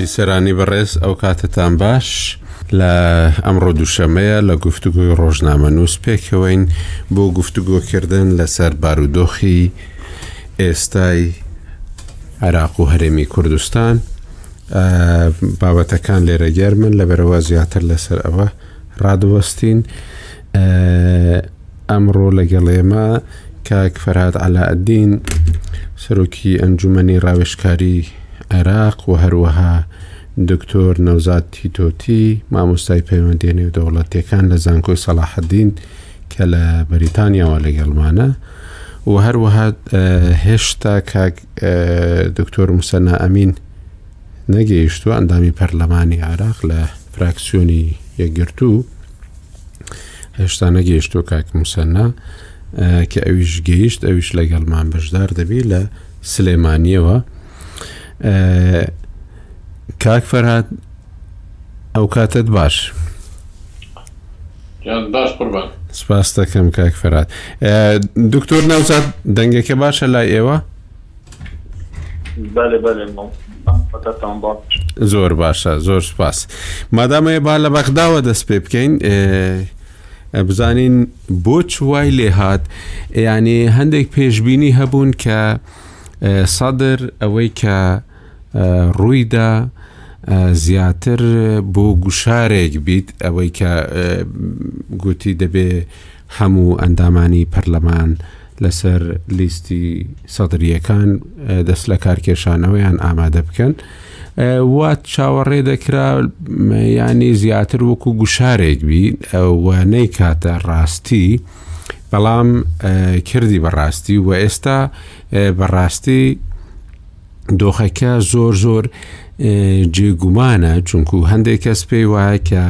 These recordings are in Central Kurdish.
بیسەرانی بەڕێز ئەو کاتتان باش لە ئەمڕۆ دووشەمەیە لە گفتوگوی ڕۆژنامە نووس پێکەوەین بۆ گفتوگۆکردن لەسەر بارودۆخی ئێستای عێراق و هەرێمی کوردستان بابەتەکان لێرە گەرمن لە بەرەوە زیاتر لەسەر ئەوە ڕادوەستین ئەمڕۆ لەگەڵ ئێمە کاک فەرهاد عەلائەدین سەرۆکی ئەنجومەنی ڕاوێشکاری عێراق و هەروەها دکتۆر نەوزاد تیتۆتی مامۆستای پەیوەندی نێودەوڵەتیەکان لە زانکۆی سەڵاحەدین کە لە بەریتانیاوە لەگەڵمانە و هەروەها هێشتا کاک دکتۆر مسەنا ئەمین نەگەیشتووە، ئەندامی پەرلەمانی عێراق لە فراکسیۆنی یەکگرتوو هێشتا نەگەیشتووە کاک موسەننا کە ئەویش گەیشت ئەویش لەگەڵمان بەشدار دەبی لە سلێمانیەوە کاک فەرهاد ئەو کاتت باش. باش قوربان سپاس دەکەم کاک فەرات دکتۆر ناوزاد دەنگەکە باشە لای ئێوە؟ زۆر باشە زۆر سپاس مادامەیە با لە بەغداوە دەست پێ بکەین بزانین بۆ چوای لێ هاات ینی هەندێک پێشببینی هەبوون کە سەدر ئەوەی کە ڕوویدا زیاتر بۆ گوشارێک بیت ئەوەی کە گوتی دەبێ هەموو ئەندامانی پەرلەمان لەسەر لیستی سەدرییەکان دەستلەکارکێشانەوەیان ئامادە بکەن و چاوەڕێ دەکرا ینی زیاتر وەکو گوشارێک بی و نەیکاتە ڕاستی بەڵام کردی بەڕاستی و ئێستا بەڕاستی دۆخەکە زۆر زۆر جێگومانە چونکو هەندێک کەس پێی وایە کە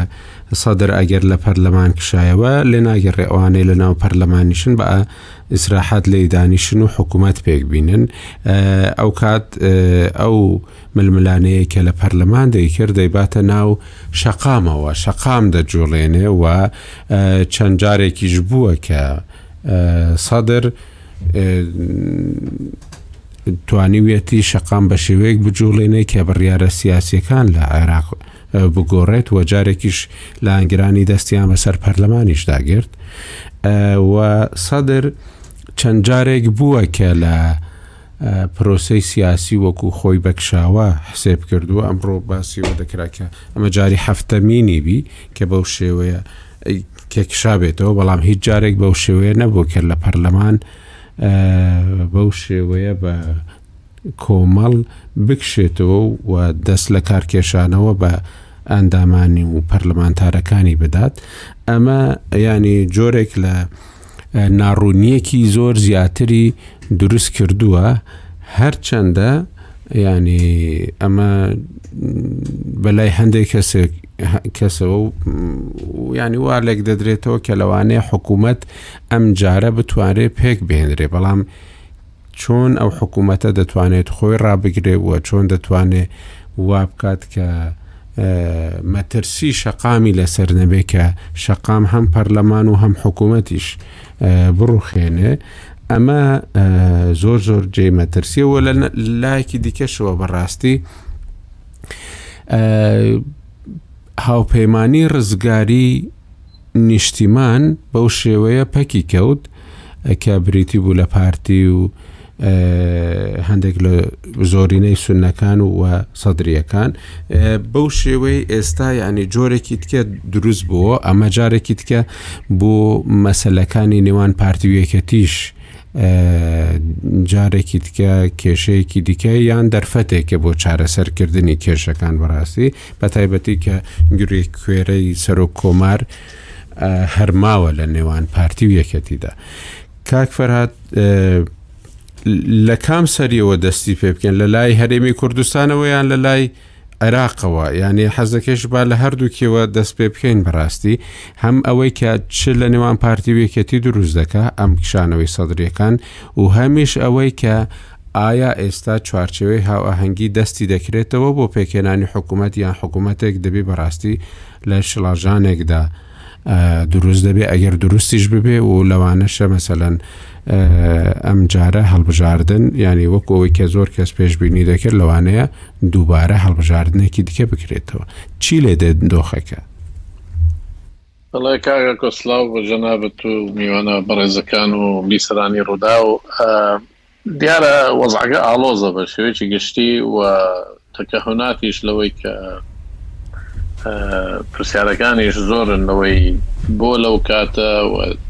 سەدر ئەگەر لە پەرلەمان کشایەوە لە ناگەڕێ ئەوانەی لە ناو پەرلەمانیشن بە ئیسراحەت لی دانیشن و حکوومەت پێک بینن ئەو کات ئەو ململانەیە کە لە پەرلەمان دەیکرد دەیباتە ناو شەقامەوە شەقام دەجوڵێنێ و چەند جارێکیش بووە کە سەدر توانیویەتی شەقام بە شێوەیەک بجوڵێنێ کە بڕیارە سیاسیەکان لە عێراق بگۆڕێت و جارێکیش لانگرانی دەستیان بەسەر پەرلەمانیش داگرت و سەدر چەند جارێک بووە کە لە پرۆسی سیاسی وەکو خۆی بەکشاوە حسێب کردو ئەمڕۆ باسیەوە دەکراکە ئەمە جاری هەفتەمینی بی کە بەو شێوەیە تێکشابێتەوە، بەڵام هیچ جارێک بەو شێوەیە نەبوو کە لە پەرلەمان بەو شێوەیە بە کۆمەڵ بکشێتەوە و دەست لە کارکێشانەوە بە ئەندامانی و پەرلەمانتارەکانی بدات ئەمە ینی جۆرێک لە ناڕوونیەکی زۆر زیاتری دروست کردووە هەرچەندە ینی ئەمە بەلای هەندێک کەسێک کەسەوە و ینی وا لێک دەدرێتەوە کە لەوانەیە حکوومەت ئەم جارە بتوانرێ پێک بێنرێ بەڵام چۆن ئەو حکوومەتە دەتوانێت خۆی ڕابگرێ وە چۆن دەتوانێت وا بکات کە مەترسی شەقامی لەسەر نەبێ کە شەقام هەم پەرلەمان و هەم حکوومەتیش بڕوخێنێ ئەمە زۆر زۆر جێ مەترسیەوە لە لایەکی دیکەشەوە بەڕاستی هاوپەیمانی ڕزگاری نیشتیمان بەو شێوەیە پەکی کەوت کە بریتی بوو لە پارتی و هەندێک لە زۆرینەی سونەکان و وە سەدریەکان بەو شێوەی ئێستا ینی جۆرێکی تکە دروست بووە ئەمە جارێکی تکە بۆ مەسلەکانی نێوان پارتیویەکەتیش جارێکی تکە کێشەیەکی دیکە یان دەرفەتێکە بۆ چارەسەرکردنی کێشەکان بەڕاستی بە تایبەتی کە گوێ کوێرەی سەرۆک کۆمار هەرماوە لە نێوان پارتی و یەکەتیدا کاک فەرهاد لە کام سەریەوە دەستی پێ بکەن لە لای هەرێمی کوردستانەوەیان لە لای عێراقەوە یانی حەزەکێش با لە هەردووکیەوە دەست پێ بکەین بەڕاستی هەم ئەوەی کە چ لە نێوان پارتی و یەکێتی دروست دەکا ئەم کشانەوەی سەدرەکان و هەمیش ئەوەی کە ئایا ئێستا چوارچێوەی هاوئاهەنگی دەستی دەکرێتەوە بۆ پێکهێنانی حکوومەت یان حکوومەتێک دەبی بەڕاستی لە شڵەژانێکدا دروست دەبێ ئەگەر دروستیش ببێ و لەوانەشە مەسەەن ئەم جارە هەڵبژاردن ینی وەک ئەوەی کە زۆر کەس پێشببینی دەکرد لەوانەیە دووبارە هەڵبژاردنێکی دیکە بکرێتەوە چی لێ دێت دۆخەکە بەڵێ کاگە کۆسلااو بە جەنابەت و میوانە بەڕێزەکان و بیسرانی ڕوودا و دیارە وەزعەکە ئاڵۆزە بە شێوەیەکی گشتی و تەکەهوناتیش لەوەی کە پرسیارەکانیش زۆرن لەوەی بۆ لەو کاتە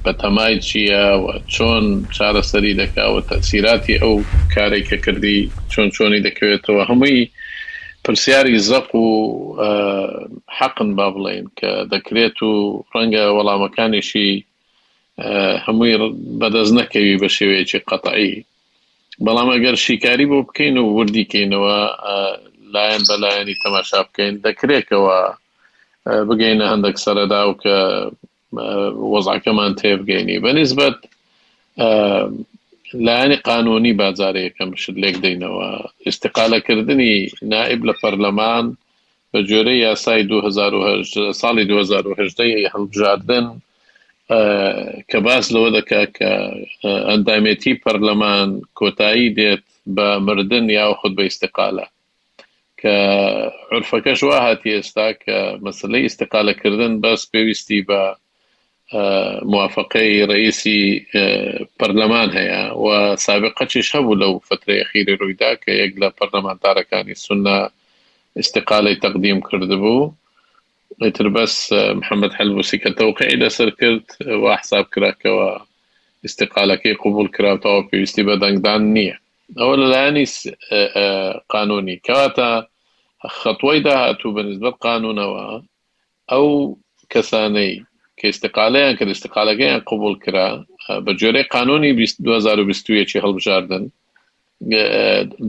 بەتەمای چییە و چۆن چارەسەری دەکاوە تەسیراتی ئەو کارێک کە کردی چۆن چۆنی دەکەوێتەوە هەمووی پرسیاری زەق و حەقن با بڵین کە دەکرێت و ڕەنگە وەڵامەکانیشی هەمووی بەدەست نەکەوی بە شێوەیەکی قەتعی بەڵام ئەگەر شیکاری بۆ بکەین و وردی کەینەوە لایەن بە لایەنی تەماشا بکەین دەکرێتەوە بگەینە هەندێک سەردا و کە وەزعەکەمان تێبگەینی بەنیسبەت لایەنی قانونی بازارەیەکەم شت لێک دەینەوە استقالەکردنی نائب لە پەرلەمان بە گوێرەی یاسای دوو هەزار و هەشت ساڵی دوو هەزار و هەژدە ی هەڵبژاردن کە باس لەوە دەکات کە ئەندامێتی پەرلەمان کۆتایی دێت بە مردن یاخود بە ئیسیقالە کە عرفەکەش وا هاتی ئێستا کە مەسلەی ئیسیقالەکردن بەس پێویستی بە موافەقەی رەئیسی پەرلەمان هەیە و سابقەچیش هەبوو لەو فەترەی ئەخیری روویدا کە یەک لە پەرلەمانتارەکانی سوننە ئیستیقالەی تەقدیم کردبوو ئیتر بەس محمد حەلبوسی کە تەوقیعی لەسەر کرد وا حساب کرا کەوا ئیستیقالەکەی قبوڵ کراوتەوە پێویستی بە دەنگدان نییە ئەوە لەلایەنی قانونی کەواتە خەتوای داهاتوو بە نسبەت قانونەوە ئەو کەسانەی کە ئیستیقالەیان کرد ئیستیقالەکەیان قبوڵ کرا بە گوێرەی قانونی دوه هەزار و بیست و یەک هەڵبژاردن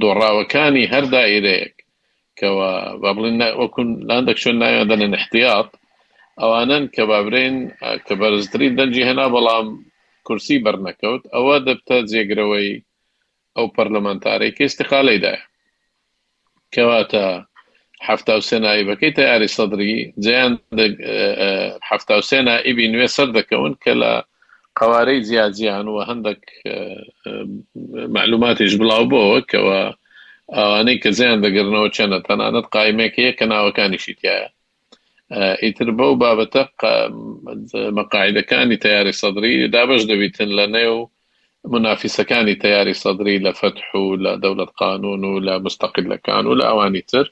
دۆڕاوەکانی هەر دائیرەیەک کەوا با بڵین وەکو لاندەک شوێن ناویان دەنێن احتیاط ئەوانن کە بابرێن کە بەرزترین دەنجی هێنا بەڵام کورسی بەرنەکەوت ئەوە دەبتە جێگرەوەی ئەو پەرلەمانتارەی کە ئیستیقالەی دایە کەواتە حەفتا و سێ نایبەکەی تەیاری سەدری جیان حەفتا و سێ نائیبی نوێ سەر دەکەون کە لە قوارەی جیاجیان و هەندێک معلوماتیش بڵاو بۆەوە کەەوە ئەوانەی کە زیان دەگرنەوە چێنە تەنانەت قایمێکەیە کە ناوەکانیشی تایە ئیتر بەو بابەتە مەقاعیدەکانی تەیاری سەدری دابەش دەبیتن لە نێو منافیسەکانی تەیاری سەدری لە فەتح و لە دەولەت قانون و لە مستەقلەکان و لە ئەوانی تر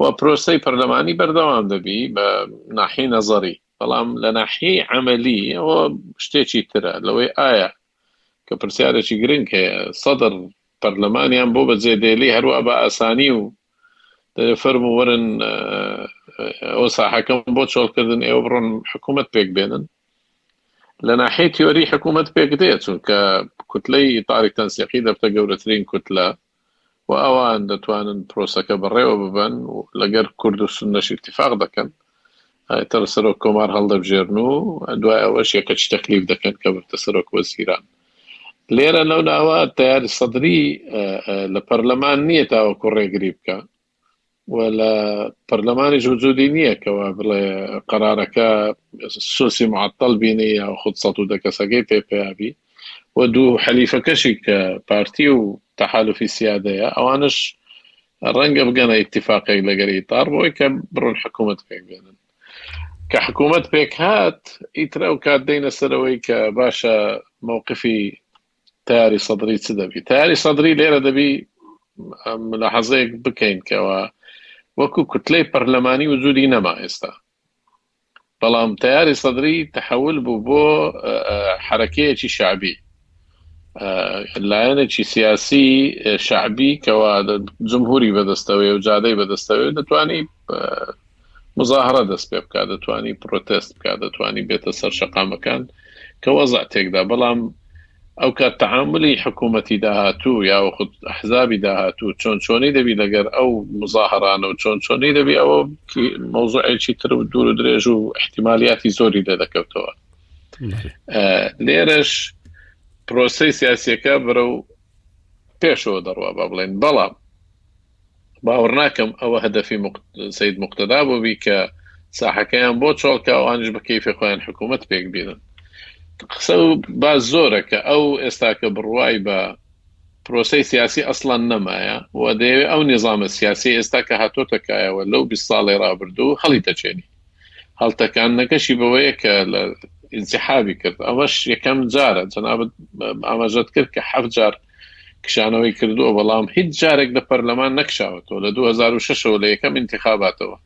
و پرۆسی پەرلەمانی بەردەوام دەبی بە ناحی نەزەری بەڵام لە ناحی عملی ئەوە شتێکی ترە لەوەی ئایا کە پرسیارێکی گرنگ هەیە، سەدر پەرلەمانیان بۆ بەجێ دێلی هەروا بە ئاسانی و دەێ فەرمو وەرن ئەو ساحەکەم بۆ چۆڵکردن ئێوە بڕۆن حکوومەت پێک بێنن لە ناحی تیۆری حکوومەت پێک دێ چونکە کوتلەی تاریک تەنسیقی دەبتە گەورەترین کوتلە و ئەوان دەتوانن پرۆسەکە بەڕێوە ببەن و لەگەر کورد و سوننەش ئیتیفاق دەکەن ئیتر سەرۆک کۆمار هەڵدەبژێرن و دوای ئەوەش یەکەچی تەکلیف دەکەن کە ببتە سەرۆک وەزیران لێرە لەو ناوە تیاری سەدری لە پەرلەمان نییە تاوەکو ڕێگری بکە و لە پەرلەمانیش وجودی نییە کەوا بڵێ قەرارەکە سوسی معطل بینی یا خود سە و دە کەسەکەی پێ پیابی و دوو حەلیفەکەشی کە پارتی و تەحالفی سیادەیە ئەوانش ڕەنگە بگەنە اتفاقێک لەگەری تار بۆی کە بڕون حکوومەت پێک بێنن کە حکوومەت پێک هات ئیتر ئەو کات دەینە سەرەوەی کە باشە مووقفی تەیاری سەدری چ دەبی؟ تەیاری سەدری لێرە دەبی ملاحەزەیەک بکەین کەەوە وەکو کوتلەی پەرلەمانی وجودی نەما ئێستا بەڵام تەیاری سەدری تحول بوو بۆ حرەکەیەکی شعبی لایەنێکی سیاسی شعبی کەوا جمهوری بەدەستەوەی و جادەی بەدەستەوەی دەتوانانی موزاهەرە دەست پێ بکات، دەتوانی پرۆتێست بکات، دەتوانی بێتە سەر شەقامەکان کە وەزع تێکدا، بەڵام ئەو کات تەعامولی حکوومەتی داهاتوو یاوەخود ئەحزابی داهاتوو چۆن چۆنی دەبی لەگەر ئەو موزاهەرانە و چۆن چۆنی دەبی ئەوە مەوزوعێکی تر و دوور و درێژ و احتیمالیاتی زۆری لێ دەکەوتەوە لێرەش پرۆسی سیاسیەکە بەرەو پێشەوە دەڕوا با بڵێین بەڵام باوەڕ ناکەم ئەوە هەدەفی سید مقتدا بۆ بی کە ساحەکەیان بۆ چۆڵکە ئەوانش بە کەیفێ خۆیان حکوومەت پێک بینن قسە و با زۆرە کە ئەو ئێستاکە بڕوای بە پرۆسی سیاسی ئەسلان نەمایە و دەیەوێت ئەو نیزانە سیاسی ئێستا کە هاتۆتەکایەوە لەو بی ساڵی رابردوو هەڵی تەچێنی هەڵتەکاندنەکەشی بەوەیە کە لە ئینسحابی کرد ئەوەش یەکەم جارە جەنابەت ئاماژەت کرد کە حەفت جار کشانەوەی کردووە بەڵام هیچ جارێک لە پەرلەمان نەکشاوەتەوە لە 2006ەوە لە یەکەم انتخاباتەوە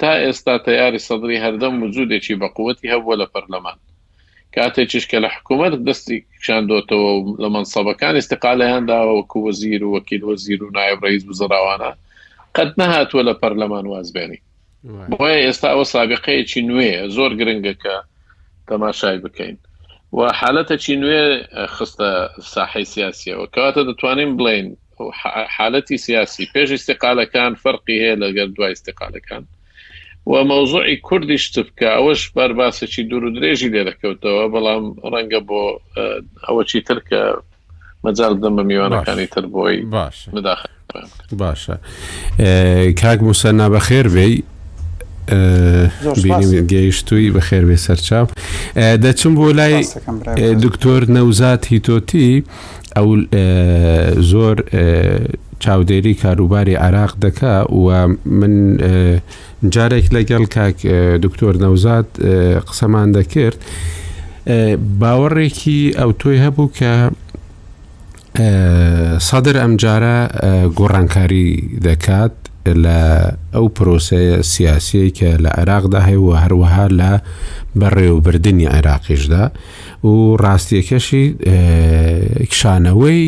تا ئێستا تیاری سەدری هەردەم وجودێکی بە قوتی هەبووە لە پەرلەمان کاتێکیش کە لە حکوومەت دەستی کشاندۆتەوە و لە منسەبەکان استقالیان داوە وەکو وەزیر و وەکیل وەزیر و نایب ڕیز بزراوانە قەت نەهاتووە لە پەرلەمان وازبێنی بۆیە ئێستا ئەوە سابقەیەکی نوێیە زۆر گرنگە کە تەماشای بکەین و حالەتەکی نوێ خستە ساحەی سیاسیەوە کەواتە دەتوانین بڵین حالەتی سیاسی پێش استقالەکان فەرقی هەیە لەگەر دوای استقالەکان و مەوزوعی کوردیش تبکە ئەوەش بەرباسێکی دوور و درێژی لێ دەکەوتەوە بەڵام ڕەنگە بۆ ئەوەی تر کە مەجال بدەم بە میوانەکانی تر بۆی باشە مداخ باشە کاک موسەنا بەخێر بێی گەیشتووی بەخێر بێ سەرچاو دەچم بۆ لای دکتۆر نەوزات هیتۆتی ئەو زۆر چاودێری کاروباری عراق دەکا و من جارێک لەگەڵ کاک دکتۆر نەوزاد قسەمان دەکرد باوەڕێکی ئەو تۆی هەبوو کە سەدر ئەمجارە گۆڕانکاری دەکات لە ئەو پرۆسەیە سیاسیە کە لە عێراقدا هەیە و هەروەها لە بەڕێوەبردننی عێراقیشدا و ڕاستیەکەشی کشانەوەی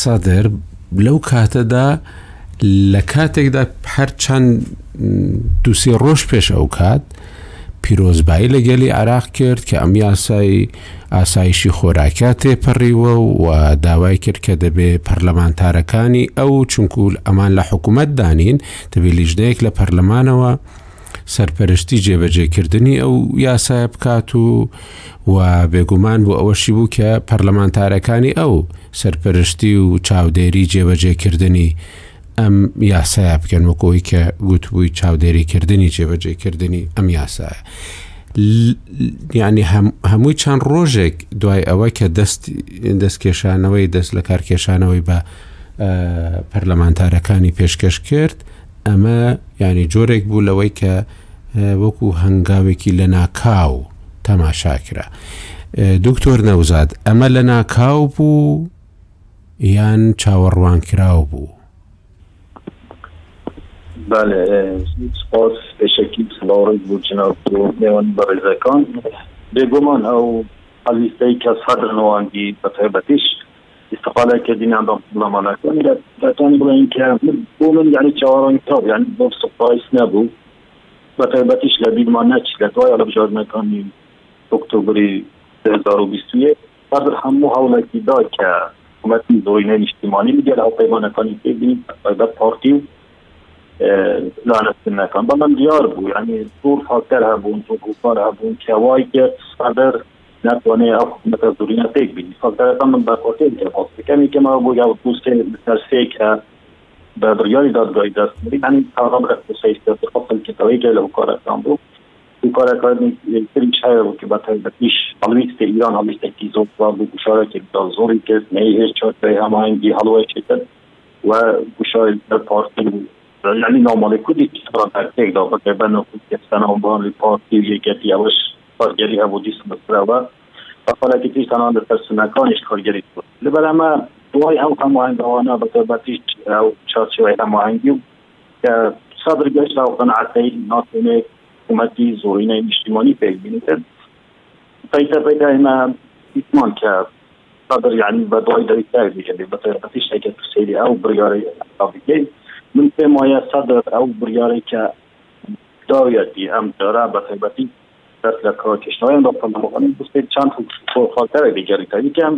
سەدر لەو کاتەدا لە کاتێکدا هەر چەند دووسێ ڕۆژ پێش ئەو کات پیرۆزبایی لە گەلی عراق کرد کە ئەم یاسای ئاسایشی خۆراکیا تێپەڕیوە و داوای کرد کە دەبێ پەرلەمانتارەکانی ئەو چونکول ئەمان لە حکوومەت دانین دەبێ لیژنەیەک لە پەرلەمانەوە سەرپەرشتی جێبەجێکردنی ئەو یاسایە بکات و و بێگومان بۆ ئەوەشی بوو کە پەرلەمانتارەکانی ئەو سەرپەرشتی و چاودێری جێبەجێکردنی ئەم یاسایە بکەن وەکۆی کە گوتبووی چاودێریکردنی جێبەجێکردنی ئەم یاسایە. ینی هەمووی چەند ڕۆژێک دوای ئەوە کە دەست دەستکێشانەوەی دەست لە کارکێشانەوەی بە پەرلەمانتارەکانی پێشکەش کرد ئەمە یانی جۆرێک بوو لەوەی کە وەکو هەنگاوێکی لە ناکاو تەماشاکرا دکتۆر نەوزاد ئەمە لە ناکاو بوو یان چاوەڕوان کراو بوو بەێ سپاس پێشەکی سڵاوڕێک بۆ جناب نێوان بەڕێزەکان بێگومان ئەو ئەلیستەی کە سەدرنوانگی بەتایبەتیش استفادە کردنیان بە بڵاماناکانی لە دەتوانی بڵێن کە بۆ من یعنی چاوەڕوانی تاو یعنی بۆ سپایس نەبوو بە تایبەتیش لە بیرمان نەچ لە دوای هەڵبژاردنەکانی ئۆکتۆبری دوو هەزار و بیست و یەک بەر هەموو هەوڵێکی دا کە حکومەتی زۆرینەی نیشتیمانی لەگەڵ هاوپەیمانەکانی پێ بین بە تایبەت پارتی و لانە سنەکان بە من دیار بوو یعنی زۆر فاکتەر هەبوون زۆر گوپار هەبوون کە وای کرد سەدر ناتوانێ ئەو حکومەتە زورینا پێک بینی سەڵتەرەتە من بە کۆتێک دەبەست کەمی کەمەوە بۆ یاوە پوستێ تەرسێ کە بە بڕیاری دادگای دەست یعنی تاڕم لە پوسەیستە بخەڵ کردەوەی گەلە و کارەکان بوو کارەکانی تریش هەیە بوو کە بە تایبەتیش هەڵویستە ایران هەڵویستێکی زۆر جوان بوو گوشارێکی زۆری کرد نەی هێش چۆت بە هەماهەنگی هەڵوەی کرد و گوشاری بە پارتی بوو یعنی نامەڵی کودی تێکدا بەکەبەن و کودی سەناوبان پارتی و یەکەتی ئەوەش کارگێری هەبوو دیسان بەستراوە بە خولەکی تری تەنان لە تەرسونەکانیش کارگێری هەبوو لە بەرامە دوای ئەو هەماهەنگاوانە بە تایبەتیش ئەو چارچێوەی هەماهەنگی و کە سەدر گەشت ئەو قەناعەتەی ناتوانێت حکوومەتی زۆرینەی نیشتیمانی پێکبینی کرد پەیتە پەیتە ئێمە دیتمان کە سەدر یعنی بە دوای دەوی تاک بگەێ بە تایبەتیش ئەگەر سەیری ئەو بڕیارەی بکەین من پێم وایە سەدر ئەو بڕیارەی کە داویەتی ئەم جارە بە تایبەتی دەست لە کار کێشتەوەیان بە پەرلەمانتاران بووستێت چەند هۆکارێک دیگەری تایید کرد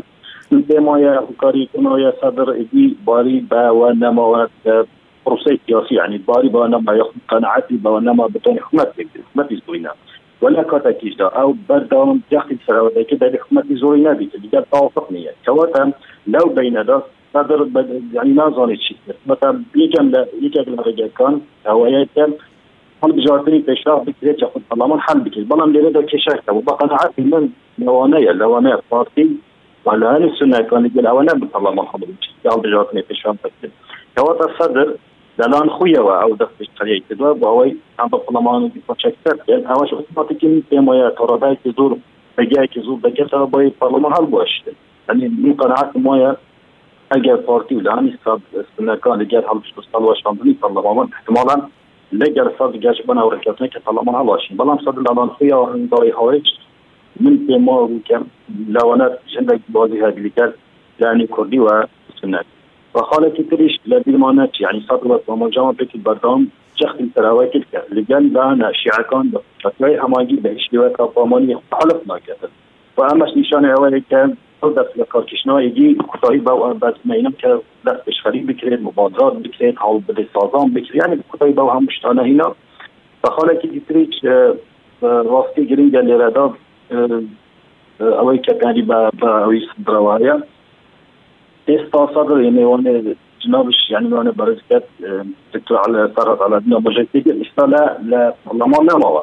پێم وایە هۆکاری کۆمەڵەی سەدر ئیدی باری بەوە نەماوە کە پرۆسەی سیاسی یعنی باری بەوە نەما یا قەناعەتی بەوە نەما بتوانێت حکومەت پێک بێت حکومەتی زۆرینە و لە کاتێکیشدا ئەو بەردەوام جەختی سەرەوە دەکرد دەبێت حکومەتی زۆرینە بیت دیگە تەوافق نییە کەواتە لەو بەینەدا نادر بە یعنی نازانێت چی بکات مەتان یەکێک لە یەکێک لە ڕێگەکان ئەوەیە کە هەڵبژاردنی پێشاخ بکرێت یاخود پەرلەمان حل بکرێت بەڵام لێرەدا کێشەک هەبوو بە قەناعەتی من لەوانەیە لەوانەیە پارتی والایەنی سونەکانی گەل ئەوە نەبوو پەرلەمان هەڵ بچێت یا هەڵبژاردنی پێشاخ بکرێت کەواتە سەدر لەلان خویەوە ئەو دەستی قەیەی کردوە بۆ ئەوەی ئەم بە پەرلەمانی دیپۆچەکتەر بێت ئەوەش ئۆتۆماتیکی پێمایە تۆڕەبایکی زۆر بەگایکی زۆر دەکێتەوە بۆی پەرلەمان هەڵبوەشێت یانی من قەناعەتم وایە ئەگەر پارتی و لانی سەد سنەکان لەگەر هەڵبژ هەڵوەشاندنی پەرلەمامان احتمالا لەگەر سەد گەشت بەنا و ڕێککەوتنێک کە پەرلەمان هەڵاشین بەڵام سەد لەلان خویا هەنگاوی هاوێج من پێم وا بوو کە لەوانە هەندێک بازی هەبیلیتەر لانی کوردی و سنەک و خاڵێکی تریش لە بیرمانە چی یعنی سەد وەک مامۆجامان پێکی بەردام جەختی سەراوای کرد کە لەگەل لانە شیعەکان بە فتوای هەمانگی بە هیچ شێوەیەک پامانی حەلف ناکردن و ئەمەش نیشانەی ئەوەیە کە ئەو دەست لەکارکێشانە ئیدی کوتایی بەو بەس مەینەم کە دەست پێشخەری بکرێت، مبادرات بکرێت، هەوڵبدەی سازان بکرێت، یانی کوتایی بەو هەموو شتانە هینا بە خاڵێکی تریش ڕاستی گرنگە لێرەدا ئەوەی کە کاری بە ئەوی سدرەوایە ئێستا سەدر یەنێوانێ جنابش یعنی وانە بەرزکرد دکتۆر على سەرات على دنا بەژێتێگر ئیستا لە لە پەرلەمان نەماوە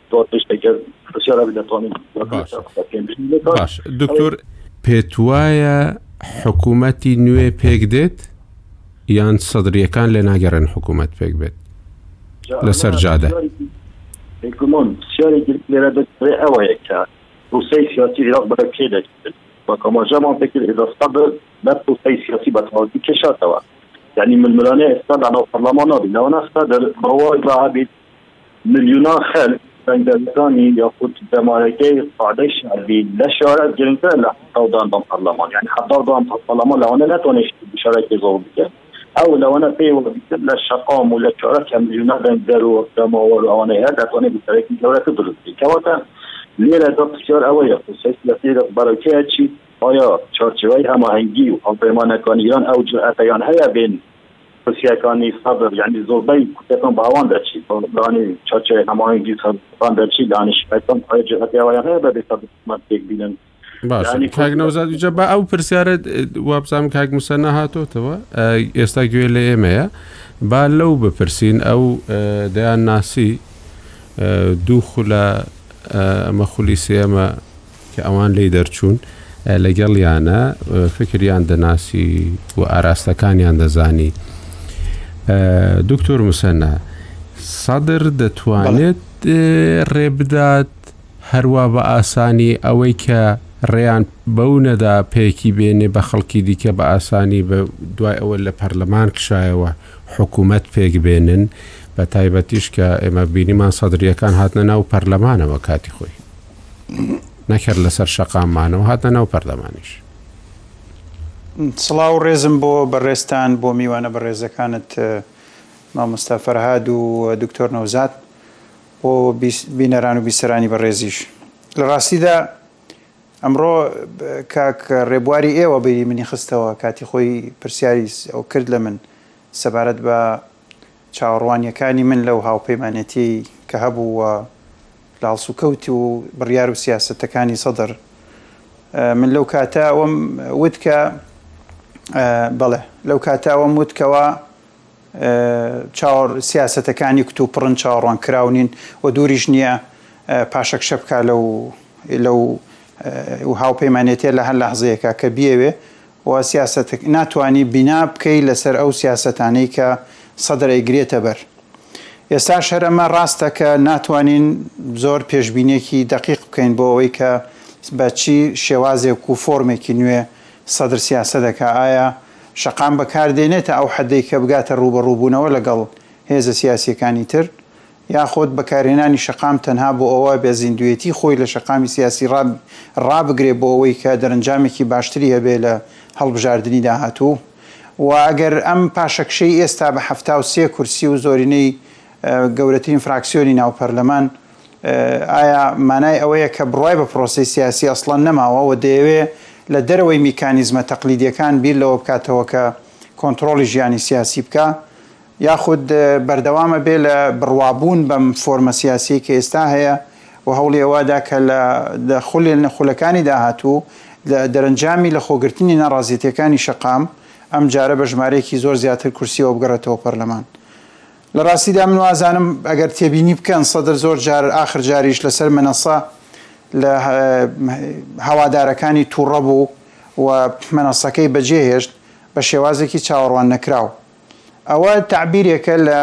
باش دکتۆر پێت وایە حکوومەتی نوێ پێک دێت یان سەدرریەکان لە ناگەرن حکوومەت پێک بێت لەسەر جادە گومان سیاری لێرە دەکرێ ئەوەیە کە رووسی سیاسی عێراق بەرە پێ دەکرێت بە کۆمەژەمان پێکرد ئێدەستا بەر رووسی سیاسی بەتەواوی کێشاتەوە یعنی ململانێ ئێستا لەناو پەرلەمان نابێت لەوە نەختا دەر بڕوای بەهابێت ملیونان خەلک بەنگەلەکانی یاخود دەمارەگەی قادەی شەعبی لە شارە گرنگترە لە هەتاو دان بەم پەرلەمان یانی هەتاو دان بە پەرلەمان لەوانە نەتوانێت شارەکی زۆڵ بکەن ئەو لەوانە پێی وە بیتر لە شەقام و لە چارە کە ملیونان دەنگدەر و دەماوەر و ئەوانە هەیە دەتوانێت گوشارێکی گەورەتر دروست بکەن کەواتە لێرە دا پرسیار ئەوەیە پرسیاری سیاسی بەرەکەیە چی ئایا چوارچێوەی هەماهەنگی و هاوپەیمانەکانی ئێران ئەو جورئەتەیان هەیە بێن پرسیارەکانی سەدر، یانی زۆربەی کوتەکان بە ئەوان دەچی، بۆ لانی چەرچەی هەماهەنگی سەدران دەچی، دانیشتنەکان ئایا جورئەتی ئەوەیان هەیە بەبێ سەدر حکومەت پێک بینن؟ باشە کاک نەوزاد ئینجا با ئەو پرسیارە وابزانم کاک موسە نەهاتۆتەوە ئێستا گوێ لە ئێمەیە با لەو بپرسین ئەو دەیان ناسی دوو خولە ئەمە خولی سێمە کە ئەوان لێی دەرچوون لەگەڵیانە فکریان دەناسی و ئاراستەکانیان دەزانی دکتۆر مسەنا سەدر دەتوانێت ڕێبدات هەروە بە ئاسانی ئەوەی کە ڕێیان بەو نەدا پێکی بێنێ بە خەڵکی دیکە بە ئاسانی بە دوای ئەوە لە پەرلەمان کشایەوە حکوومەت پێک بێنن بە تایبەتیش کە ئێمە بینیمان سەدرریەکان هاتنە ناو پەرلەمانەوە کاتی خۆی نەک هەر لەسەر شەقاممانەوە هاتنە ناو پەرلەمانیش. سڵاو و ڕێزم بۆ بەڕێزتان، بۆ میوانە بەڕێزەکانت مامۆستا فەرهاد و دکتۆر نەوزاد، بۆ بینەران و بیسەرانی بەڕێزیش. لە ڕاستیدا ئەمڕۆ کاک ڕێبواری ئێوە بیری منی خستەوە، کاتی خۆی پرسیاری ئەو کرد لە من سەبارەت بە چاوەڕوانییەکانی من لەو هاوپەیمانێتییەی کە هەبوو و لە هەڵسوکەوت و بڕیار و سیاسەتەکانی سەدر من لەو کاتە ئەوەم وت کە بەڵێ لەو کاتە ئەوەم وت کەوا چاوەڕ سیاسەتەکانی کت و پڕن چاوەڕوان کراو نین و دووریش نییە پاشەکشە بکە لەو لەو و هاوپەیمانێتێ لە هەر لەحزەیەکە کە بیەوێ و سیاسەتەکەی ناتوانی بینا بکەی لەسەر ئەو سیاسەتانەی کە سەدر ئەیگرێتە بەر ئێستاش هەر ئەمە ڕاستە کە ناتوانین زۆر پێشبینێکی دەقیق بکەین بۆ ئەوەی کە بە چی شێوازێک و فۆرمێکی نوێ سەدر سیاسەت دەکا ئایا شەقام بەکار دێنێتە ئەو حەدەی کە بگاتە ڕووبەڕووبوونەوە لەگەڵ هێزە سیاسیەکانی تر یاخود بەکارهێنانی شەقام تەنها بۆ ئەوە بێت زیندووێتی خۆی لە شەقامی سیاسی ڕابگرێت بۆ ئەوەی کە دەرەنجامێکی باشتری هەبێت لە هەڵبژاردنی داهاتوو و ئەگەر ئەم پاشەکشەی ئێستا بە حەفتا و سێ کورسی و زۆرینەی گەورەترین فراکسیۆنی ناو پەرلەمان ئایا مانای ئەوەیە کە بڕوای بە پرۆسەی سیاسی ئەسڵەن نەماوە و دەیەوێت لە دەرەوەی میکانیزمە تەقلیدییەکان بیر لەوە بکاتەوە کە کۆنتڕۆڵی ژیانی سیاسی بکات؟ یاخود بەردەوامە بێ لە بڕوابوون بەم فۆرمە سیاسیەی کە ئێستا هەیە و هەوڵی ئەوە دا کە لە لە خولێ نە خولەکانی داهاتوو لە دەرەنجامی لە خۆ گرتنی ناڕازێتیەکانی شەقام ئەم جارە بە ژمارەیەکی زۆر زیاتر کورسیەوە بگەڕێتەوە پەرلەمان. لە ڕاستی دا من وازانم ئەگەر تێبینی بکەن سەدر زۆر جار ئاخر جاریش لە سەر مەنەسە لە هەوادارەکانی توڕە بوو و مەنەسەکەی بە جێ هێشت بە شێوازێکی چاوەڕوان نەکراو. ئەوە تەعبیرێکە لە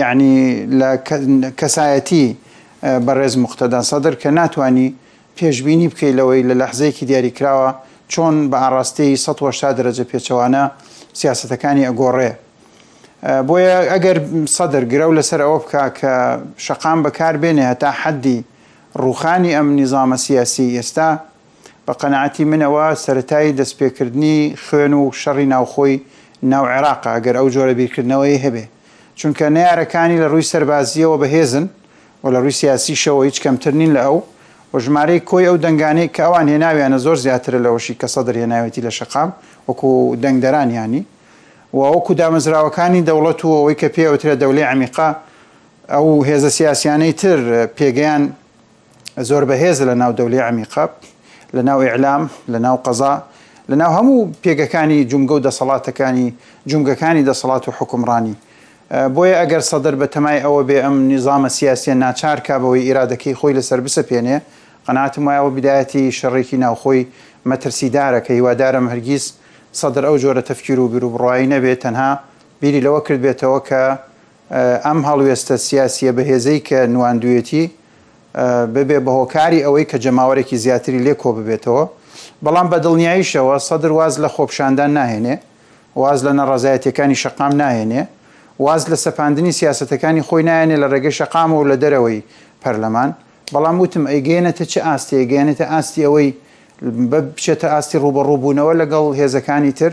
یەعنی لە کەسایەتی بەڕێز موقتەدا سەدر کە ناتوانی پێشبینی بکەی لەوەی لە لەحزەیەکی دیاریکراوە چۆن بە ئاڕاستەی سەد و هەشتا دەرەجە پێچەوانە سیاسەتەکانی ئەگۆڕێ. بۆیە ئەگەر سەدر گرەو لەسەر ئەوە بکا کە شەقام بەکار بێنێ هەتا حەددی ڕووخانی ئەم نیزامە سیاسیی ئێستا، بە قەناعەتی من ئەوە سەرەتای دەستپێکردنی خوێن و شەڕی ناوخۆی ناو عێراقە ئەگەر ئەو جۆرە بیرکردنەوەی هەبێ، چونکە نەیارەکانی لە رووی سەربازییەوە بەهێزن و لە رووی سیاسیشەوە هیچ کەمتر نین لە ئەو و ژمارەی کۆی ئەو دەنگانەی کە ئەوان هێناویانە زۆر زیاترە لەوەشی کە سەدر هێناویەتی لە شەقام وەکو دەنگدەران یانی و وەکو دامەزراوەکانی دەوڵەت و ئەوەی کە پێی ئەوترێ دەولەی عەمیقە ئەو هێزە سیاسیانەی تر پێگەیان زۆر بەهێزە لە ناو دەولەی عەمیقە، لە ناو ئیعلام، لە ناو قەزا، لە ناو هەموو پێگەکانی جومگە و دەسەڵاتەکانی جومگەکانی دەسەڵات و حوکمڕانی. بۆیە ئەگەر سەدر بە تەمای ئەوە بێ ئەم نیزامە سیاسیە ناچار کا بەوەی ئیرادەکەی خۆی لە سەر بسەپێنێ، قەناعەتم وایە ئەوە بیدایەتی شەڕێکی ناوخۆی مەترسیدارە کە هیوادارم هەرگیز سەدر ئەو جۆرە تەفکیر و بیروبڕوایەی نەبێ تەنها بیری لەوە کردبێتەوە کە ئەم هەڵوێستە سیاسییە بەهێزەی کە نواندویەتی ببێ بە هۆکاری ئەوەی کە جەماوەرێکی زیاتری لێ کۆ ببێتەوە، بەڵام بە دڵنیاییشەوە سەدر واز لە خۆپیشاندان ناهێنێ، واز لە ناڕەزایەتییەکانی شەقام ناهێنێ، واز لە سەپاندنی سیاسەتەکانی خۆی نایەنێ لە ڕێگەی شەقامەوە و لە دەرەوەی پەرلەمان، بەڵام وتم ئەیگەیەنێتە چ ئاستێ، ئەیگەیەنێتە ئاستی ئەوەی بچێتە ئاستی ڕووبەڕووبوونەوە لەگەڵ هێزەکانی تر،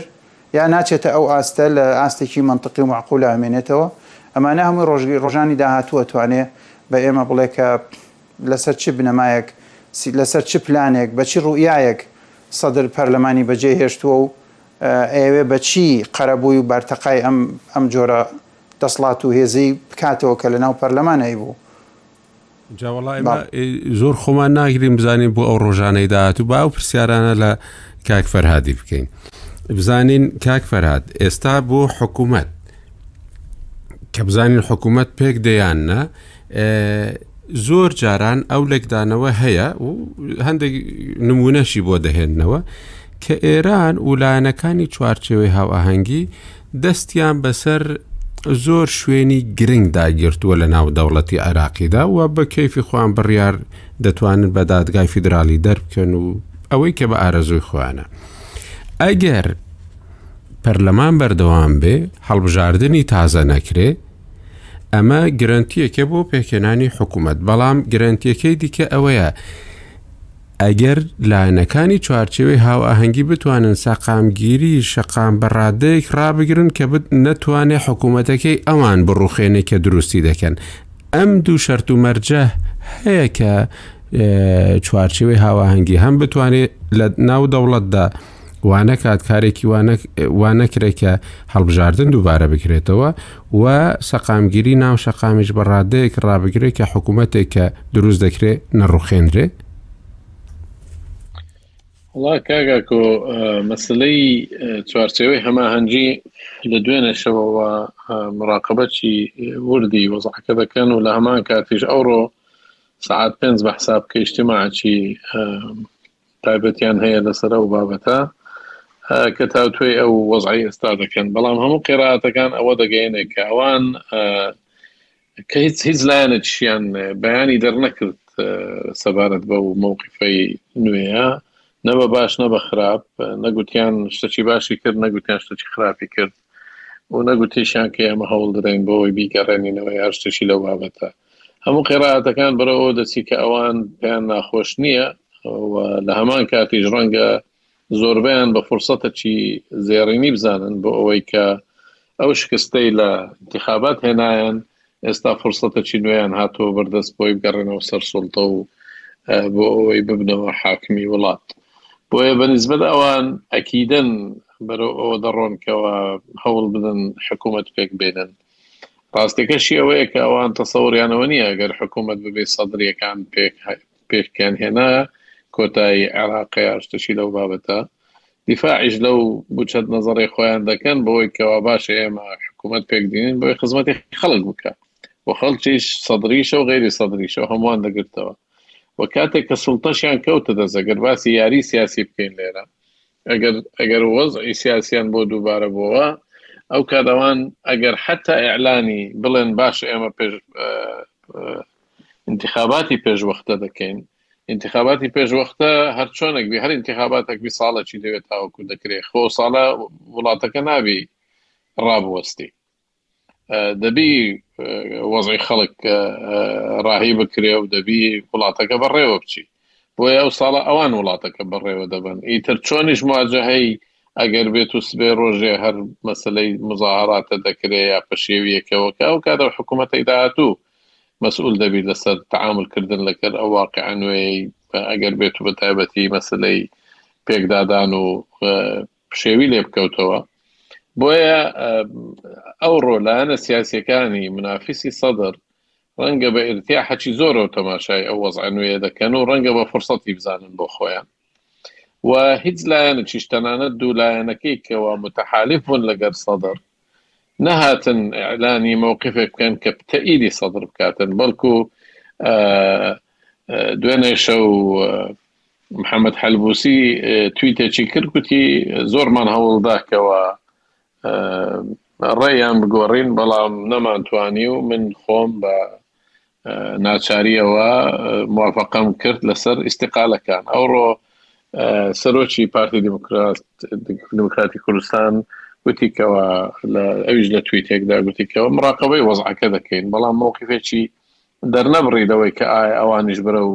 یا ناچێتە ئەو ئاستە لە ئاستێکی مەنتقی و مەعقولە ئەمێنێتەوە، ئەمانە هەمووی ڕۆژگی ڕۆژانی داهاتوو ئەتوانێ بە ئێمە بڵێ کە لەسەر چ بنەمایەک سی لەسەر چ پلانێک بە چی ڕوئیایەک سەدر پەرلەمانی بەجێ هێشتووە و ئەیەوێ بە چی قەرەبووی و بارتەقای ئەم ئەم جۆرە دەسڵات و هێزەی بکاتەوە کە لە ناو پەرلەمان هەیبوو جا وەڵا ئێمە زۆر خۆمان ناگرین بزانین بۆ ئەو ڕۆژانەی داهاتوو با و پرسیارانە لە کاک فەرهادی بکەین بزانین کاک فەرهاد ئێستا بۆ حکوومەت کە بزانین حکوومەت پێک دەیان نە زۆر جاران ئەو لێکدانەوە هەیە و هەندێک نمونەشی بۆ دەهێننەوە کە ئێران ولایەنەکانی چوارچێوەی هاوئاهەنگی دەستیان بەسەر زۆر شوێنی گرنگدا گرتووە لە ناو دەوڵەتی عێراقیدا و بە کەیفی خۆیان بڕیار دەتوانن بە دادگای فیدرالی دەربکەن و ئەوەی کە بە ئارەزووی خۆیانە ئەگەر پەرلەمان بەردەوام بێ هەڵبژاردننی تازە نەکرێ ئەمە گرنتیەکە بۆ پێکێنانی حکوومەت بەڵام گرنتیەکەی دیکە ئەوەیە ئەگەر لایەنەکانی چوارچێوەی هاوئاهەنگی بتوانن سەقامگیری شەقام بە ڕادەیەک ڕابگرن کە بت نەتوانێ حکوومەتەکەی ئەوان بڕوخێنێ کە دروستی دەکەن ئەم دوو شەرت و مەرجە هەیە کە چوارچێوەی هاوەهەنگی هەم بتوانێت لە ناو دەوڵەتدا وانەکات کارێکی وانەکرێ کە هەڵبژاردن دووبارە بکرێتەوە و سەقامگیری ناو شەقامیش بە ڕادەیەک ڕابگرێت کە حکوومەتێک کە دروست دەکرێت نەڕوخێنرێت وڵا کاگاکۆ مەسلەی چوارچەوەی هەماهەنگی لە دوێنێشەوەەوە مراقبەتی وردی وەزعەکە دەکەن و لە هەمان کاتیش ئەوڕۆ سعات پێنج بە حساب کەیشتیماچی تایبەتیان هەیە لەسەر ئەو بابەتە کە تاوتوێی ئەو وەزعی ئێستا دەکەن بەڵام هەموو قێراەتەکان ئەوە دەگەێنێ کە ئەوان کە هیچ هیچ لایەنە چیان بەیانی دەرنەکرد سەبارەت بە و مووقفەی نوێە نەبە باش نەبە خراپ نەگوتیان شتەچی باشی کرد نەگوتیان شتەچی خراپی کرد و نەگوتیشیان کە ئێمە هەوڵدەدەین بۆ ئەوەی بیگەڕێنینەوە یا هەر شتێکی لەو بابەتە. هەموو قیرائەتەکان بەرەو ئەوە دەچی کە ئەوان پێیان ناخۆش نییە و لە هەمان کاتیش ڕەنگە زۆربەیان بە فرسەتەکی زێڕینی بزانن بۆ ئەوەی کە ئەو شکستەی لە انتخابات هێنایان ئێستا فرسەتەکی نوێیان هاتووە بەردەست بۆی بگەڕێنەوە سەر سوڵتە و بۆ ئەوەی ببنەوە حاکمی وڵات بۆیە بە نسبەت ئەوان ئەکیدن بەرەو ئەوە دەڕۆنکەوە هەوڵ بدن حکوومەت پێک بێنن ڕاستەکەشی ئەوەیە کە ئەوان تەسەوریانەوە نییە گەر حکوومەت ببێ سەدرریەکان پێک پێکیان هێنا کۆتایی عێراق یاستشی لەو بابەتە دیفاعیش لەو بچەت نەزەڕی خۆیان دەکەن بۆی کەوا باشە ئێمە حکوومەت پێک دێنین بۆی خزمەتی خەڵک بکە و خەڵکیش سەدریشە و غێری سەدریشە هەمووان دەگرتەوە و کاتێک کە سڵتەشیان کەوتە دەزەگەر باسی یاری سیاسی بکەین لێرە ئەگەر ئەگەر وەزعی سیاسیان بۆ دووبارە بۆەوە ئەو کادەوان ئەگەر حتا ئەعلانی بڵێن باش ئێمە پێش ئینتیخاباتی پێشوەختە دەکەین. ئینتیخاباتی پێشوەختە هەر چۆنێک بێ هەر ئینتیخاباتێک بێ ساڵێکی دەوێت تاوەکو دەکرێ خۆ ساڵە وڵاتەکە نابی ڕابوەستی دەبی وەزی خەڵک ڕاهی بکرێ و دەبی وڵاتەکە بەڕێوە بچی بۆیە ئەو ساڵە ئەوان وڵاتەکە بەڕێوە دەبن ئیتر چۆنیش مواجهەی ئەگەر بێت و سبێ ڕۆژێ هەر مەسلەی مزاهراتە دەکرێت یا پەشێویەکەوە کە ئەو کاتە حکوومەتەی داهاتوو مەسئول دەبیت لەسەر تەعامول کردن لەگەر ئەو واقیعە نوێیەی ئەگەر بێت و بەتایبەتی مەسەلەی پێکدادان و پشێوی لێ بکەوتەوە بۆیە ئەو ڕۆلانە سیاسەکانی منافیسی سەدر ڕەنگە بە ئرتیا حەچی زۆرەوە تەماشای ئەو وەزع نوێ دەکەن و ڕەنگە بە فرسەتی بزانن بۆ خۆیان و هیچ لایەنێکیش تەنانەت دوو لایەنەکەی کەوا متحالف بوون لەگەر سەدر نەهاتن اعلانی موقفێک بکەن کە تەئیدی سەدر بکاتن بەڵکو دوێنێ شەو محەممەد حەلبوسی تویتێکی کرد گوتی زۆرمان هەوڵداکەوە ڕێیان بگۆڕین بەڵام نەمانتوانی و من خۆم بە ناچاریەوە موافقەم کرد لەسەر ئیسیقالەکان ئەوڕۆ سەرۆکی پارتی دیموکرات دیموکراتی کوردستان گوتیکەوە لە ئەویش لە توی تێکدا گوتیکەوە مراقبەی وەزعەکە دەکەین بەڵام مووقفێکی دەرنەبڕی لەوەی کە ئایا ئەوانیش برە و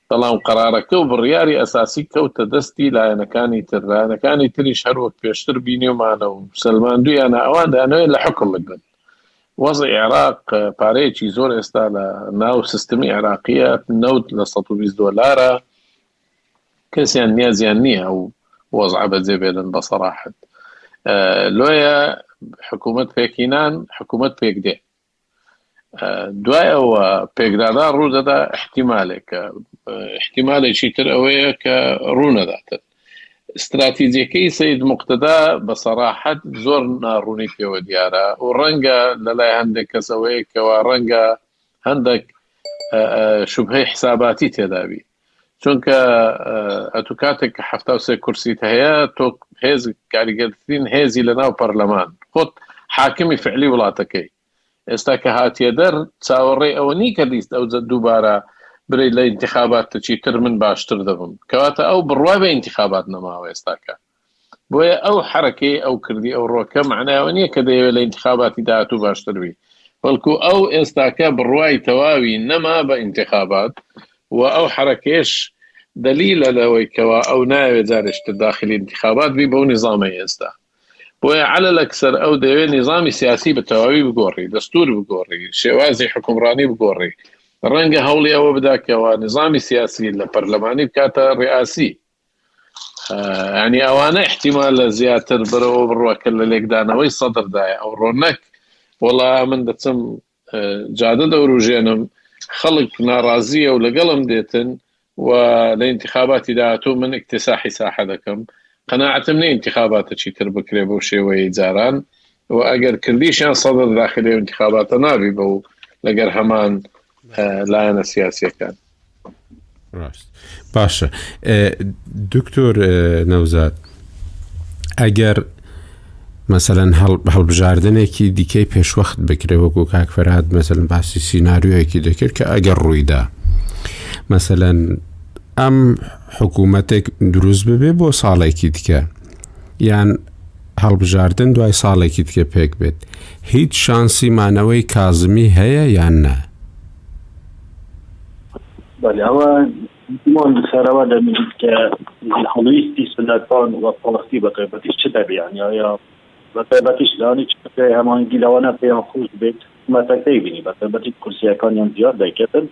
بەڵام قەرارەکە و بڕیاری ئەساسی کەوتە دەستی لایەنەکانی تر، لایەنەکانی تریش هەر وەک پێشتر بینیومانە و سەلماندوویانە ئەوان دەیانەوێت لە حوکم بن. وەزعی عێراق پارەیەکی زۆر ئێستا لە ناو سیستمی عێراقییە، نەوت لە سەد و بیست دۆلارە، کەسیان نیازیان نییە ئەو وەزعە بەجێبێلن بە سەراحەت. لۆیە حکوومەت پێکهینان حکوومەت پێکدێ. دوای ئەوە پێکدادان ڕوو دەدا احتیمالێکە احتیمالێکی تر ئەوەیە کە ڕوونەداتن استراتیجیەکەی سید مقتدا بە سەراحەت زۆر ناڕوونی پێوە دیارە و ڕەنگە لەلای هەندێک کەسەوەی کەوا ڕەنگە هەندێک شوبهەی حساباتی تێداوی چونکە ئەتو کاتێک کە حەفتا و سێ کورسیت هەیە تۆ هێز کاریگەرترین هێزی لە ناو پەرلەمان خۆت حاکمی فعلی وڵاتەکەی ئێستا کە هاتیە دەر چاوەڕێ ئەوە نی کە دیست ئەو دووبارە برێ لە انتخابات چیتر من باشتر دەبم کەواتە ئەو بڕوا بە انتخابات نەماوە ئێستاکە بۆیە ئەو حەرەکەی ئەو کردی ئەو ڕۆکە مەعنای ئەوە نیە کە دەیەوێت لە ئینتخاباتی داهاتوو باشتر بی بەڵکو ئەو ئێستاکە بڕوای تەواوی نەما بە ئینتخابات و ئەو حەرەکەیەش دەلیلە لەوەی کەوا ئەو نایەوێت جارێکی تر داخلی ئینتخابات بی بەو نیزامەی ئێستا بۆیە عەلە لەکسەر ئەو دەیەوێت نیزامی سیاسی بە تەواوی بگۆڕی دەستور بگۆڕی شێوازی حکومڕانی بگۆڕی ڕەنگە هەوڵی ئەوە بدا کەوا نیزامی سیاسی لە پەرلەمانی بکاتە ڕیاسی ینی ئەوانە احتیمال لە زیاتر بەرەوە بڕواکە لە لێکدانەوەی سەدردایە ئەو ڕۆنەک وەڵا من دەچم جادە دەوروژێنم خەڵک ناڕازیە و لەگەڵم دێتن و لە انتخاباتی داهاتوو من اکتساحی ساحە دەکەم قەنەعەتم نە انتخاباتە چی تر بکرێ بۆ شێوەیە جاران و ئەگەر کردیشیان سەدر داخلی انتخاباتە نابی بە و لەگەر هەمان لایەنە سیاسیەکان ڕاست باشە دکتۆر نەوزاد ئەگەر مەسەەن هەڵبژاردنێکی دیکەی پێشوەخت بکرێ وەکو کاکفرات مەسەن باسی سینناریۆیەکی دەکرد کە ئەگەر ڕوویدا مەسەەن ئەم حکوومەتێک دروست ببێ بۆ ساڵێکی دیکە یان هەڵبژاردن دوای ساڵێکی تکێ پێک بێت هیچ شانسی مانەوەی کازمی هەیە یان نە؟ بەلاوە مۆن سەرەوە دەبیت کە هەڵویستی سونەتان و پارتی بە تایبەتیش چ دەبیان یایا بە تایبەتیش لانی چ هەمانی دیلەوانە پێیان خۆش بێت حکومەتەکەی بینی بە تایبەتی کورسیەکانیان زیاد دەکردن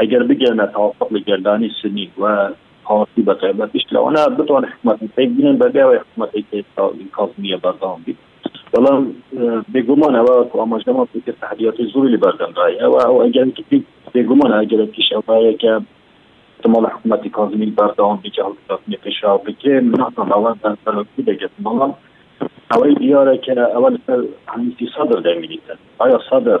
ئەگەر بگەنە تاافق لە گەلانی سنی و پارتی بە تایبەتیش لەوانە بتوانێت حکومەتی پێک بنێن بەبێ ئەوەی حکومەتی کەی کازمیە بەردەوام بیت بەڵام بێگومان ئەوە کو ئاماژەمان پێ کرد تحدیاتی زۆری لە بەردەمدای ئەوە ئەو ئەگەرێکی بێگومان ئەگەرێکیش ئەوەیە کە احتمال حکومەتی کازمی بەردەوام بیت هەڵ کازمی پێشاو بکرێ ناتان ئەوان بەرەکی دەگەت بەڵام ئەوەی دیارە کە ئەوە لەسەر هەمیسی سەدر دەمینیتن ئایا سەدر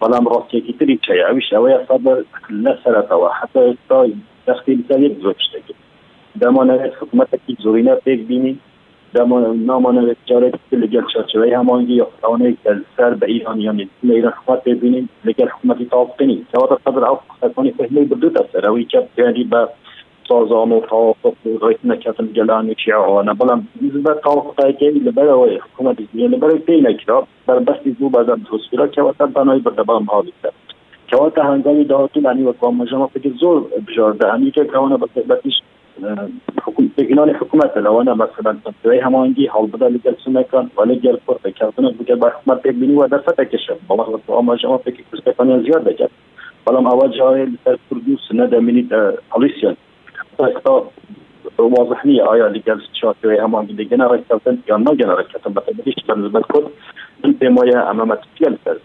بەڵام ڕاستیەکی تریش هەیە ئەویش ئەوەیە سەدر لە سەرەتەوە هەتا ئێستا جەختی لەسەر یەک زۆر شتە کرد دەمانەوێت حکومەتێکی زۆرینە پێک بینین نامانەوێت جارێکی تر لەگەل چەرچەوەی هەمانگی یا پلانێک کە سەر بە ئیران یان نزیک لە ئیران حکومەت پێک بینین لەگەل حکومەتی تاڵقینی کەواتە سەدر ئەو قسەکانی خۆی هەمووی بردووتە سەر ئەوەی کە پەیوەندی بە سازان و تەوافق و ڕێکنەکەتن گەلانی شیعەوانە بەڵام نسبەت تاڵقەکەی لەبەرەوەی حکومەتی لەبەرەوەی پێی نەکرا بەربەستی بوو بە زەرد و سپرە کەواتە بانەوەی بەردەبام هەڵیکرد کەواتە هەنگاوی داهاتوو لانی وەک وامەژەمە فکر زۆر بژاردە هەمی تێک ئەوانە بە تێبەتیش پێگنانی حکوومەتە لەوانە مەسەبەن دوای هەمانگی هەڵبدا لە گەلسونەکان و لە گەل پرتە کەوتنە بگە بە حکومەت پێک بینی وە دەرفەتە کەشە بەڵام وەک ئاماژەمە پێکی کوردەکانیان زیاد دەکات بەڵام ئەوە جاێ لەسەر کوردی و سنە دەمینیت هەڵیسیان ئێستا واضح نییە ئایا لەگەل چوارچێوەی هەمانگی دەگەنە ڕێککەوتن یان ناگەنە ڕێککەوتن بەتە هیچ بە نسبەت کورد من پێم وایە ئەمە مەترسیە لەسەر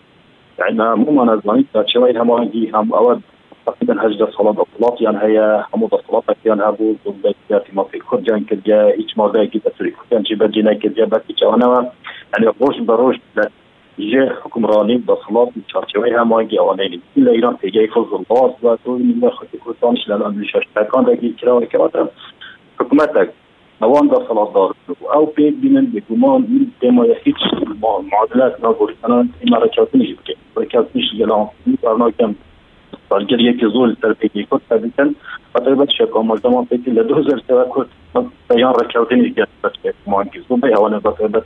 یعنی هەموومان ئەزانین چوارچێوەی هەمانگی هەم ئەوە تقریبا هەژدە ساڵە دەسەڵاتیان هەیە هەموو دەسەڵاتێکیان هەبوو زۆربەی سیاسی مافی کوردیان کردیا هیچ مادەیەکی بەسەری کوردیان جێبەجێ نەکردیا بەس هیچ ئەوانەوە یعنی ڕۆژ بە ڕۆژ لە ژێر حوکمڕانی و دەسەڵات و چوارچێوەی هەماهەنگی ئەوانەی نیت لە ئیران پێگەی فزڵ باز بوە تۆ بینی لە خەتی کوردستانیش لە ناوی شەشتەکان دەگیرکراوە کەواتە حکومەتەک ئەوان دەسەڵاتدار بن و ئەو پێت بینن بێگومان من پێمایە هیچ معادلات ناگۆری تەنان ئێمە ڕێککەوتنیش بکەین ڕێککەوتنیش لەگەڵ ئەوان بکەین بەرناکەم بەرگریەکی زۆر لەسەر پێگەی کورد تا بکەن بەتایبەت شێخ ئامۆژدەمان پێتی لە دوو هەزار سێ کورد بەیان ڕێککەوتنی گەر بەس پێکمانگیز بۆ بەی ئەوانە بەتایبەت